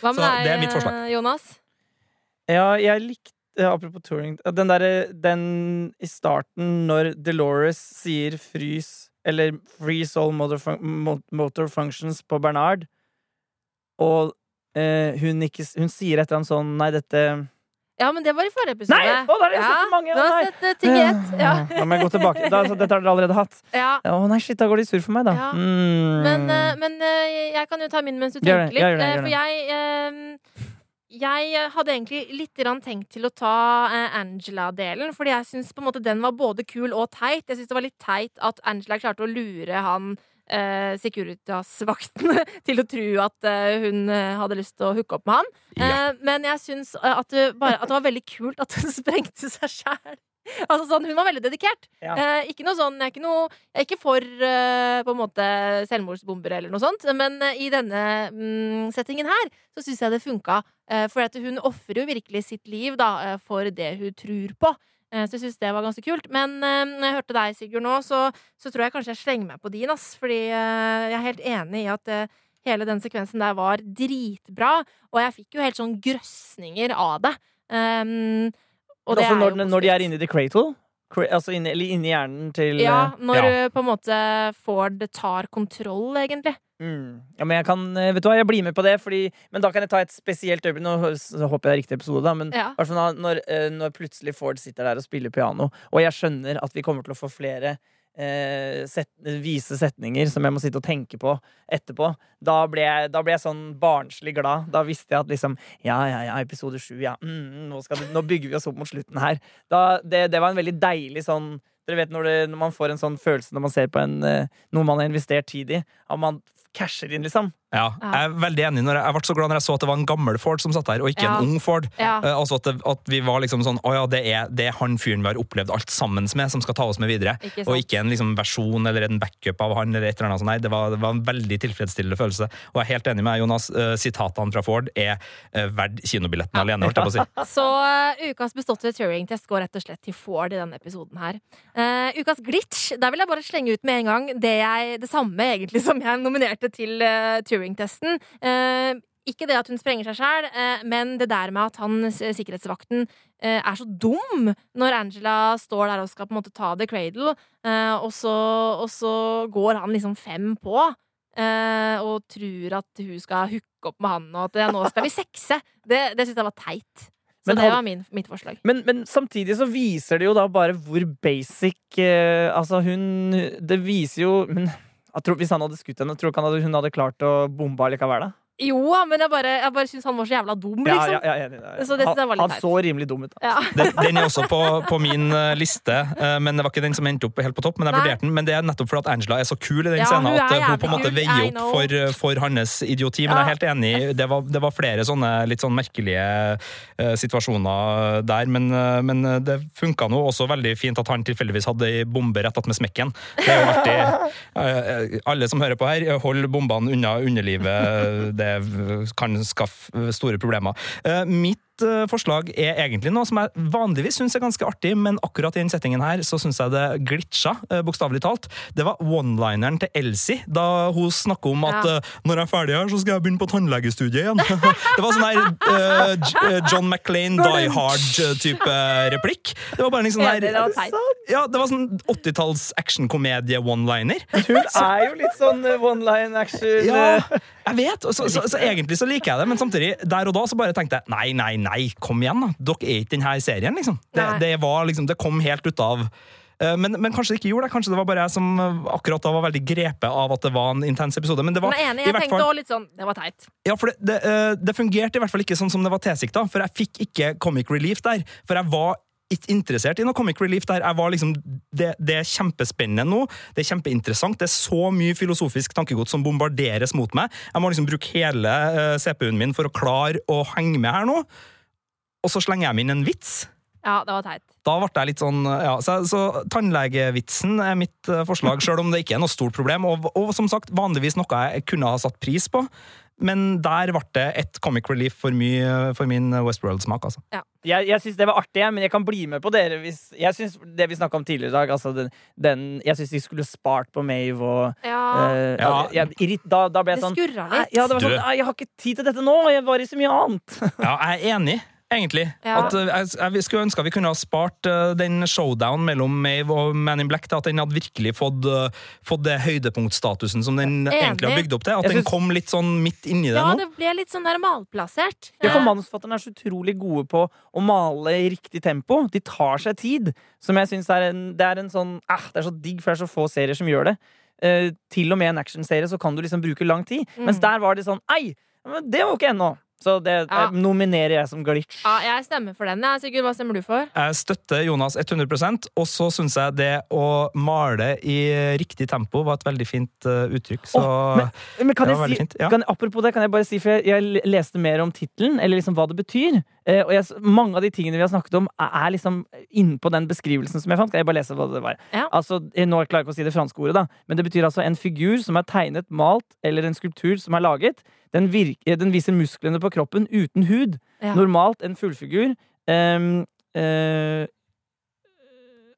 Hva med Så det er mitt forslag. Jonas? Ja, jeg likte Apropos Turing Den derre Den i starten, når Delores sier 'frys' eller 'freeze all motor, fun motor functions' på Bernard, og eh, hun, ikke, hun sier et eller annet sånn Nei, dette Ja, men det var i forrige episode. Nei! Å, da har jeg ja, sett mange. Du Å, har nei. sett eh, ting i ett. Ja. Da må jeg gå tilbake. Da, så dette har dere allerede hatt. ja. Å nei, shit, da går de sur for meg, da. Ja. Mm. Men, eh, men eh, jeg kan jo ta min mens du tenker litt. gjør det, gjør For jeg jeg hadde egentlig litt tenkt til å ta Angela-delen, fordi jeg syns den var både kul og teit. Jeg syns det var litt teit at Angela klarte å lure han eh, Securitas-vaktene <laughs> til å tro at eh, hun eh, hadde lyst til å hooke opp med han. Ja. Eh, men jeg syns eh, at, bare- at det var veldig kult at hun <laughs> sprengte seg sjæl. Altså sånn, Hun var veldig dedikert. Ja. Eh, ikke noe sånn, jeg, er ikke noe, jeg er ikke for eh, på en måte selvmordsbomber eller noe sånt, men eh, i denne mm, settingen her så syns jeg det funka. For at hun ofrer jo virkelig sitt liv da, eh, for det hun tror på. Eh, så jeg syns det var ganske kult. Men eh, når jeg hørte deg, Sigurd, nå, så, så tror jeg kanskje jeg slenger meg på din, ass. Fordi eh, jeg er helt enig i at hele den sekvensen der var dritbra. Og jeg fikk jo helt sånn grøsninger av det. Um, og også er når, jo når de er inne i the cradle? Altså inni, eller inni hjernen til Ja, når Ja. du på en måte Ford tar kontroll, egentlig. Mm. Ja, men jeg kan, eh, vet du hva, jeg blir med på det, fordi, men da kan jeg ta et spesielt øyeblikk. Nå håper jeg er riktig episode, da, men Ja. når, når, eh, plutselig Ford sitter der og spiller piano, og jeg skjønner at vi kommer til å få flere eh, set, vise setninger som jeg må sitte og tenke på etterpå, da ble jeg, da ble jeg sånn barnslig glad. Da visste jeg at liksom Ja, ja, ja, episode sju, ja. Mm, nå, skal det, nå bygger vi oss opp mot slutten her. Da, det, det var en veldig deilig sånn dere vet når, det, når man får en sånn følelse når man ser på en, eh, noe man har investert tid i, at man casher inn, liksom. Ja, jeg er veldig enig. Når jeg, jeg ble så glad når jeg så at det var en gammel Ford som satt der, og ikke Ja. en ung Ford. Ja. Eh, altså at, det, at vi var liksom sånn Å ja, det er, det er han fyren vi har opplevd alt sammen med, som skal ta oss med videre. Ikke? Og ikke en liksom versjon eller en backup av han. eller et eller annet. Nei, det var, det var en veldig tilfredsstillende følelse. Og jeg er helt enig med deg, Jonas. Eh, sitatene fra Ford er uh, verdt kinobilletten alene, holdt jeg på å si. <laughs> Så eh, ukas beståtte Turing-test går rett og slett til Ford i denne episoden her. Eh, ukas glitch, der vil jeg bare slenge ut med en gang det, jeg, det samme egentlig som jeg nominerte til eh, Turing-testen. Eh, ikke det at hun sprenger seg sjæl, men det der med at han, sikkerhetsvakten, eh, er så dum når Angela står der og skal på en måte ta The Cradle, eh, og, så, og så går han liksom fem på. eh, og tror at hun skal hooke opp med han, og at ja, nå skal vi sexe. Det, det syns jeg var teit. Så Men det var min, mitt forslag. Men, men samtidig så viser det jo da bare hvor basic eh, Altså, hun Det viser jo men, tror, Hvis han hadde skutt henne, tror du ikke hun hadde klart å bombe allikevel? da? Jo, men jeg bare, jeg bare syns han var så jævla dum, liksom. ja, ja, ja. Så det synes jeg var litt han, han så rimelig dum ut. Ja. <laughs> Den, den er også på, på min eh, liste, eh, men det var ikke den som endte opp helt på topp. Men jeg vurderte den, men det er nettopp fordi at Angela er så kul i den Ja, scenen at eh, hun på en måte veier opp for, for hans idioti. Men Ja. jeg er helt enig, det var, det var flere sånne litt sånn merkelige uh, situasjoner der. Men, uh, men det funka nå også veldig fint at han tilfeldigvis hadde ei bombe rett attmed smekken. Det er jo artig. Uh, <laughs> Alle som hører på her, hold bombene unna underlivet. Det <laughs> kan skaffe store problemer. Eh, Mitt eh, forslag er egentlig noe som jeg vanligvis syns er ganske artig, men akkurat i den settingen her så syns jeg det glitcha, eh, bokstavelig talt. Det var one-lineren til Elsie da hun snakker om at Ja. eh, når jeg er ferdig her, så skal jeg begynne på tannlegestudiet igjen. <laughs> det var sånn her uh, John McClain, Die Hard-type replikk. Det var bare en sånn her ja, det var sånn 80-talls actionkomedie-one-liner. Hun er jo litt sånn eh, one line action. Ja, jeg vet. Så, så, så egentlig så liker jeg det, men samtidig, der og da så bare tenkte jeg nei, nei, nei, kom igjen, da. Dere er ikke denne serien, liksom. Det, det, var, liksom, det kom helt ut av eh, men, men kanskje det ikke gjorde det. Kanskje det var bare jeg som eh, akkurat da var veldig grepet av at det var en intens episode. Men det var jeg enig, i jeg tenkte fall også litt sånn Det var teit. ja, for det, det, eh, det fungerte i hvert fall ikke sånn som det var tilsikta, for jeg fikk ikke comic relief der. For jeg var ikke interessert i noe comic relief der. Jeg var liksom, det, det er kjempespennende nå, det er kjempeinteressant, det er så mye filosofisk tankegods som bombarderes mot meg. Jeg må liksom bruke hele CPU-en min for å klare å henge med her nå. Og så slenger jeg inn en vits. Ja, det var teit. Da ble jeg litt sånn, ja, Så, så tannlegevitsen er mitt eh, forslag, sjøl om det ikke er noe stort problem. Og, og som sagt, vanligvis noe jeg kunne ha satt pris på. Men der ble det et comic relief for, mye, for min Westworld-smak. altså. Jeg, jeg syns det var artig, men jeg kan bli med på dere hvis Jeg syns det vi snakka om tidligere i dag, altså den, den Jeg syns de skulle spart på Mave og Ja, Uh, Ja. jeg, da, da ble jeg sånn skurra litt. Ja, det var sånn, jeg har ikke tid til dette nå, jeg var i så mye annet. <laughs> Ja, jeg er enig. Egentlig. Ja. At, eh, jeg, jeg skulle ønske vi kunne ha spart uh, den showdown mellom Mave og Man in Black til at den hadde virkelig fått, uh, fått det høydepunktstatusen som den Enig. egentlig har bygd opp til. At synes... den kom litt sånn midt inni det nå. Ja, det ble litt sånn der malplassert. Ja, for Manusforfatterne er så utrolig gode på å male i riktig tempo. De tar seg tid. Som jeg synes er en, Det er en sånn eh, Det er så digg, for det er så få serier som gjør det. Uh, til og med en actionserie så kan du liksom bruke lang tid. Mens Mm. der var det sånn Ei! Men det var jo ikke ennå! Så det Ja. jeg nominerer jeg som glitch. Ja, jeg stemmer for den. Ja. Sigurd, hva stemmer du for? Jeg støtter Jonas 100% og så syns jeg det å male i riktig tempo var et veldig fint eh, uttrykk. Så oh, Men kan det jeg si, fint. Ja. kan, apropos det, kan jeg bare si, for jeg, jeg leste mer om tittelen, eller liksom hva det betyr. Eh, og jeg, mange av de tingene vi har snakket om, er, liksom innpå den beskrivelsen som jeg fant. Skal jeg bare lese hva det var? Ja. Altså, jeg nå klarer jeg ikke å si det franske ordet, da, men det betyr altså en figur som er tegnet, malt, eller en skulptur som er laget. Den, virker, den viser musklene på kroppen uten hud. Ja. Normalt en fullfigur. Um, eh,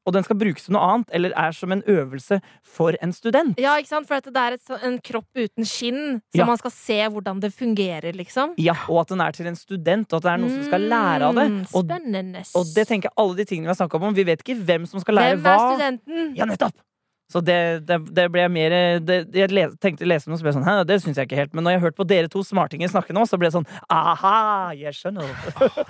og den skal brukes til noe annet, eller er som en øvelse for en student. Ja, ikke sant? For at det er et, en kropp uten skinn, så Ja. man skal se hvordan det fungerer, liksom. Ja, og at den er til en student, og at det er noen som skal lære av det. Mm, Og, Spennende. og det tenker jeg alle de tingene vi har snakket om. Vi vet ikke hvem som skal lære Hvem er hva. studenten? Ja, nettopp! Så det, det, det ble jeg mer det, Jeg le, tenkte å lese noe, så ble jeg sånn Hæ, det syns jeg ikke helt. Men når jeg hørte på dere to smartinger snakke nå, så ble det sånn Aha, jeg skjønner.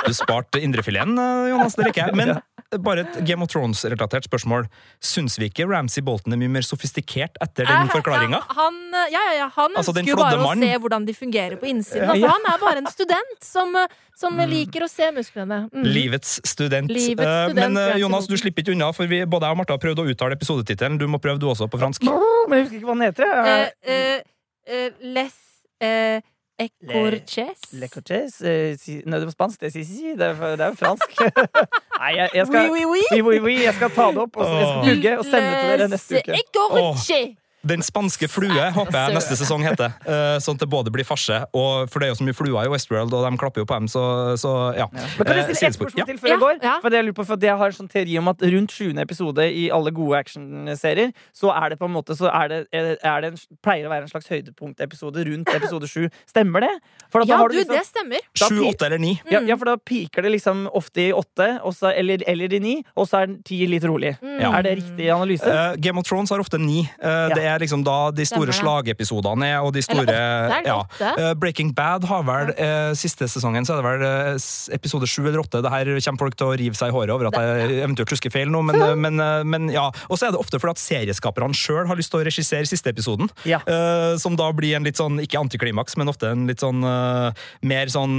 Du sparte indrefileten, eh, Jonas. Det liker jeg. Men bare et Game of Thrones-relatert spørsmål. Syns vi ikke Ramsay Bolton er mye mer sofistikert etter den Eh, forklaringa? Ja, han, ja, ja, ja, han Altså, ønsker jo bare å se hvordan de fungerer på innsiden. Ja. Altså, han er bare en student som, som mm. liker å se musklene. Mm. Livets student. Livets student uh, Men eh, Jonas, du slipper ikke unna, for vi, både jeg og Martha har prøvd å uttale episodetittelen. Du må prøve du også på fransk. Men jeg husker ikke hva den heter. Uh, uh, eh, eh, les eh, Ecorches? Le Cortés eh, si, Nei, det var spansk. Det er si, si. Det er, det er jo fransk. <laughs> Nei, jeg, jeg skal Oui, oui, oui. Jeg skal ta det opp og så jeg skal pugge og sende det til dere neste uke. Ecorche. Den spanske flue håper jeg neste sesong heter. <laughs> Eh, sånn at det både blir farse, og for det er jo så mye fluer i Westworld, og de klapper jo på dem, så, så ja. Men kan jeg Eh, stille et spørsmål til før jeg går? For det jeg lurer på, for jeg har en sånn teori om at rundt 20. episode i alle gode actionserier, så er det på en måte så er det, er det en, pleier å være en slags høydepunktepisode rundt episode 7. Stemmer det? For at da Ja, har du, liksom- det stemmer. da Sju, pi- åtte eller ni. ja, ja, for da piker det liksom ofte i åtte, og eller, eller i ni, og så er den ti litt rolig. Mm. Er det riktig analyse? Uh, Game of Thrones har ofte ni. ja. Det er liksom da de store slagepisodene er, og de store Eller åtte, er det ja. Eh, Breaking Bad har vel eh, siste sesongen, så er det vel eh, episode sju eller åtte. Det her kommer folk til å rive seg i håret over at jeg eventuelt husker feil nå, men, eh, men, men ja. Og så er det ofte fordi at serieskaperne sjøl har lyst til å regissere siste episoden. Ja. Eh, som da blir en litt sånn, ikke antiklimaks, men ofte en litt sånn eh, mer sånn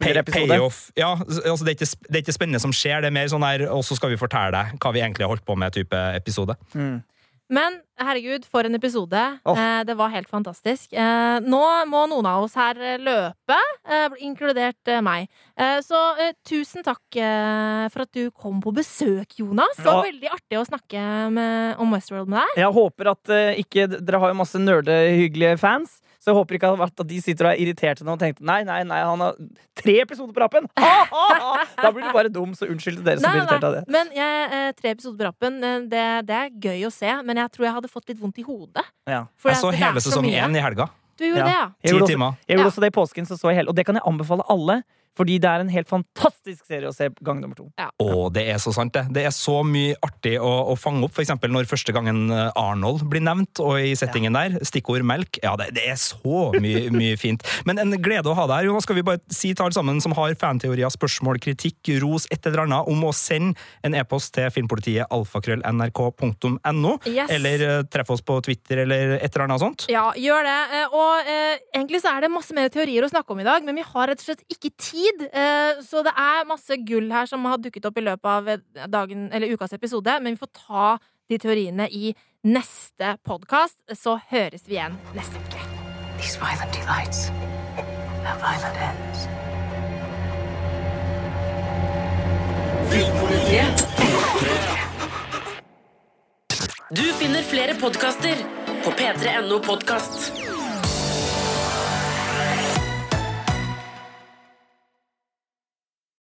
pay- payoff. Ja, altså det er, ikke, det er ikke spennende som skjer, det er mer sånn her, og så skal vi fortelle deg hva vi egentlig har holdt på med, type episode. Men herregud, for en episode. Oh. Eh, det var helt fantastisk. Eh, nå må noen av oss her løpe, eh, inkludert meg. Så tusen takk for at du kom på besøk, Jonas. Det var Ja. veldig artig å snakke med, om Westworld med deg. Jeg håper at ikke Dere har jo masse nerdehyggelige fans. Så jeg håper ikke at de sitter og er irriterte nå og tenkte nei, nei, nei, han har tre episoder på rappen! Ha, ha, ha! Da blir du bare dum, så unnskyld til dere som blir irritert av det. Men jeg, eh, tre episoder på rappen, eh, det, det er gøy å se. Men jeg tror jeg hadde fått litt vondt i hodet. Ja. For Jeg så hele sesong én i helga. Du gjorde Ja. det, ja? Jeg gjorde også, jeg gjorde Ja. også det i påsken, så så jeg hele. Og det kan jeg anbefale alle, fordi det er en helt fantastisk serie å se gang nummer to. Å, det er så sant, det. Det er så mye artig å, å fange opp. For eksempel når første gangen eh, Arnold blir nevnt, og i settingen der, stikkord melk. Ja, det, det er så mye, <laughs> mye fint. Men en glede å ha deg her. Jonas, skal vi bare si til alle sammen som har fanteorier, spørsmål, kritikk, ros, et eller annet, om å sende en e-post til filmpolitiet alfakrøll.nrk.no, Yes. eller eh, treffe oss på Twitter, eller et eller annet sånt. Ja, gjør det. Eh, Og eh, egentlig så er det masse mer teorier å snakke om i dag, men vi har rett og slett ikke tid. Eh, så det er masse gull her som har dukket opp i løpet av eh, dagen, eller ukas episode, men vi får ta de teoriene i neste podkast. Så høres vi igjen neste uke. These violent delights have violent ends. Du finner flere podkaster på p3.no podkast.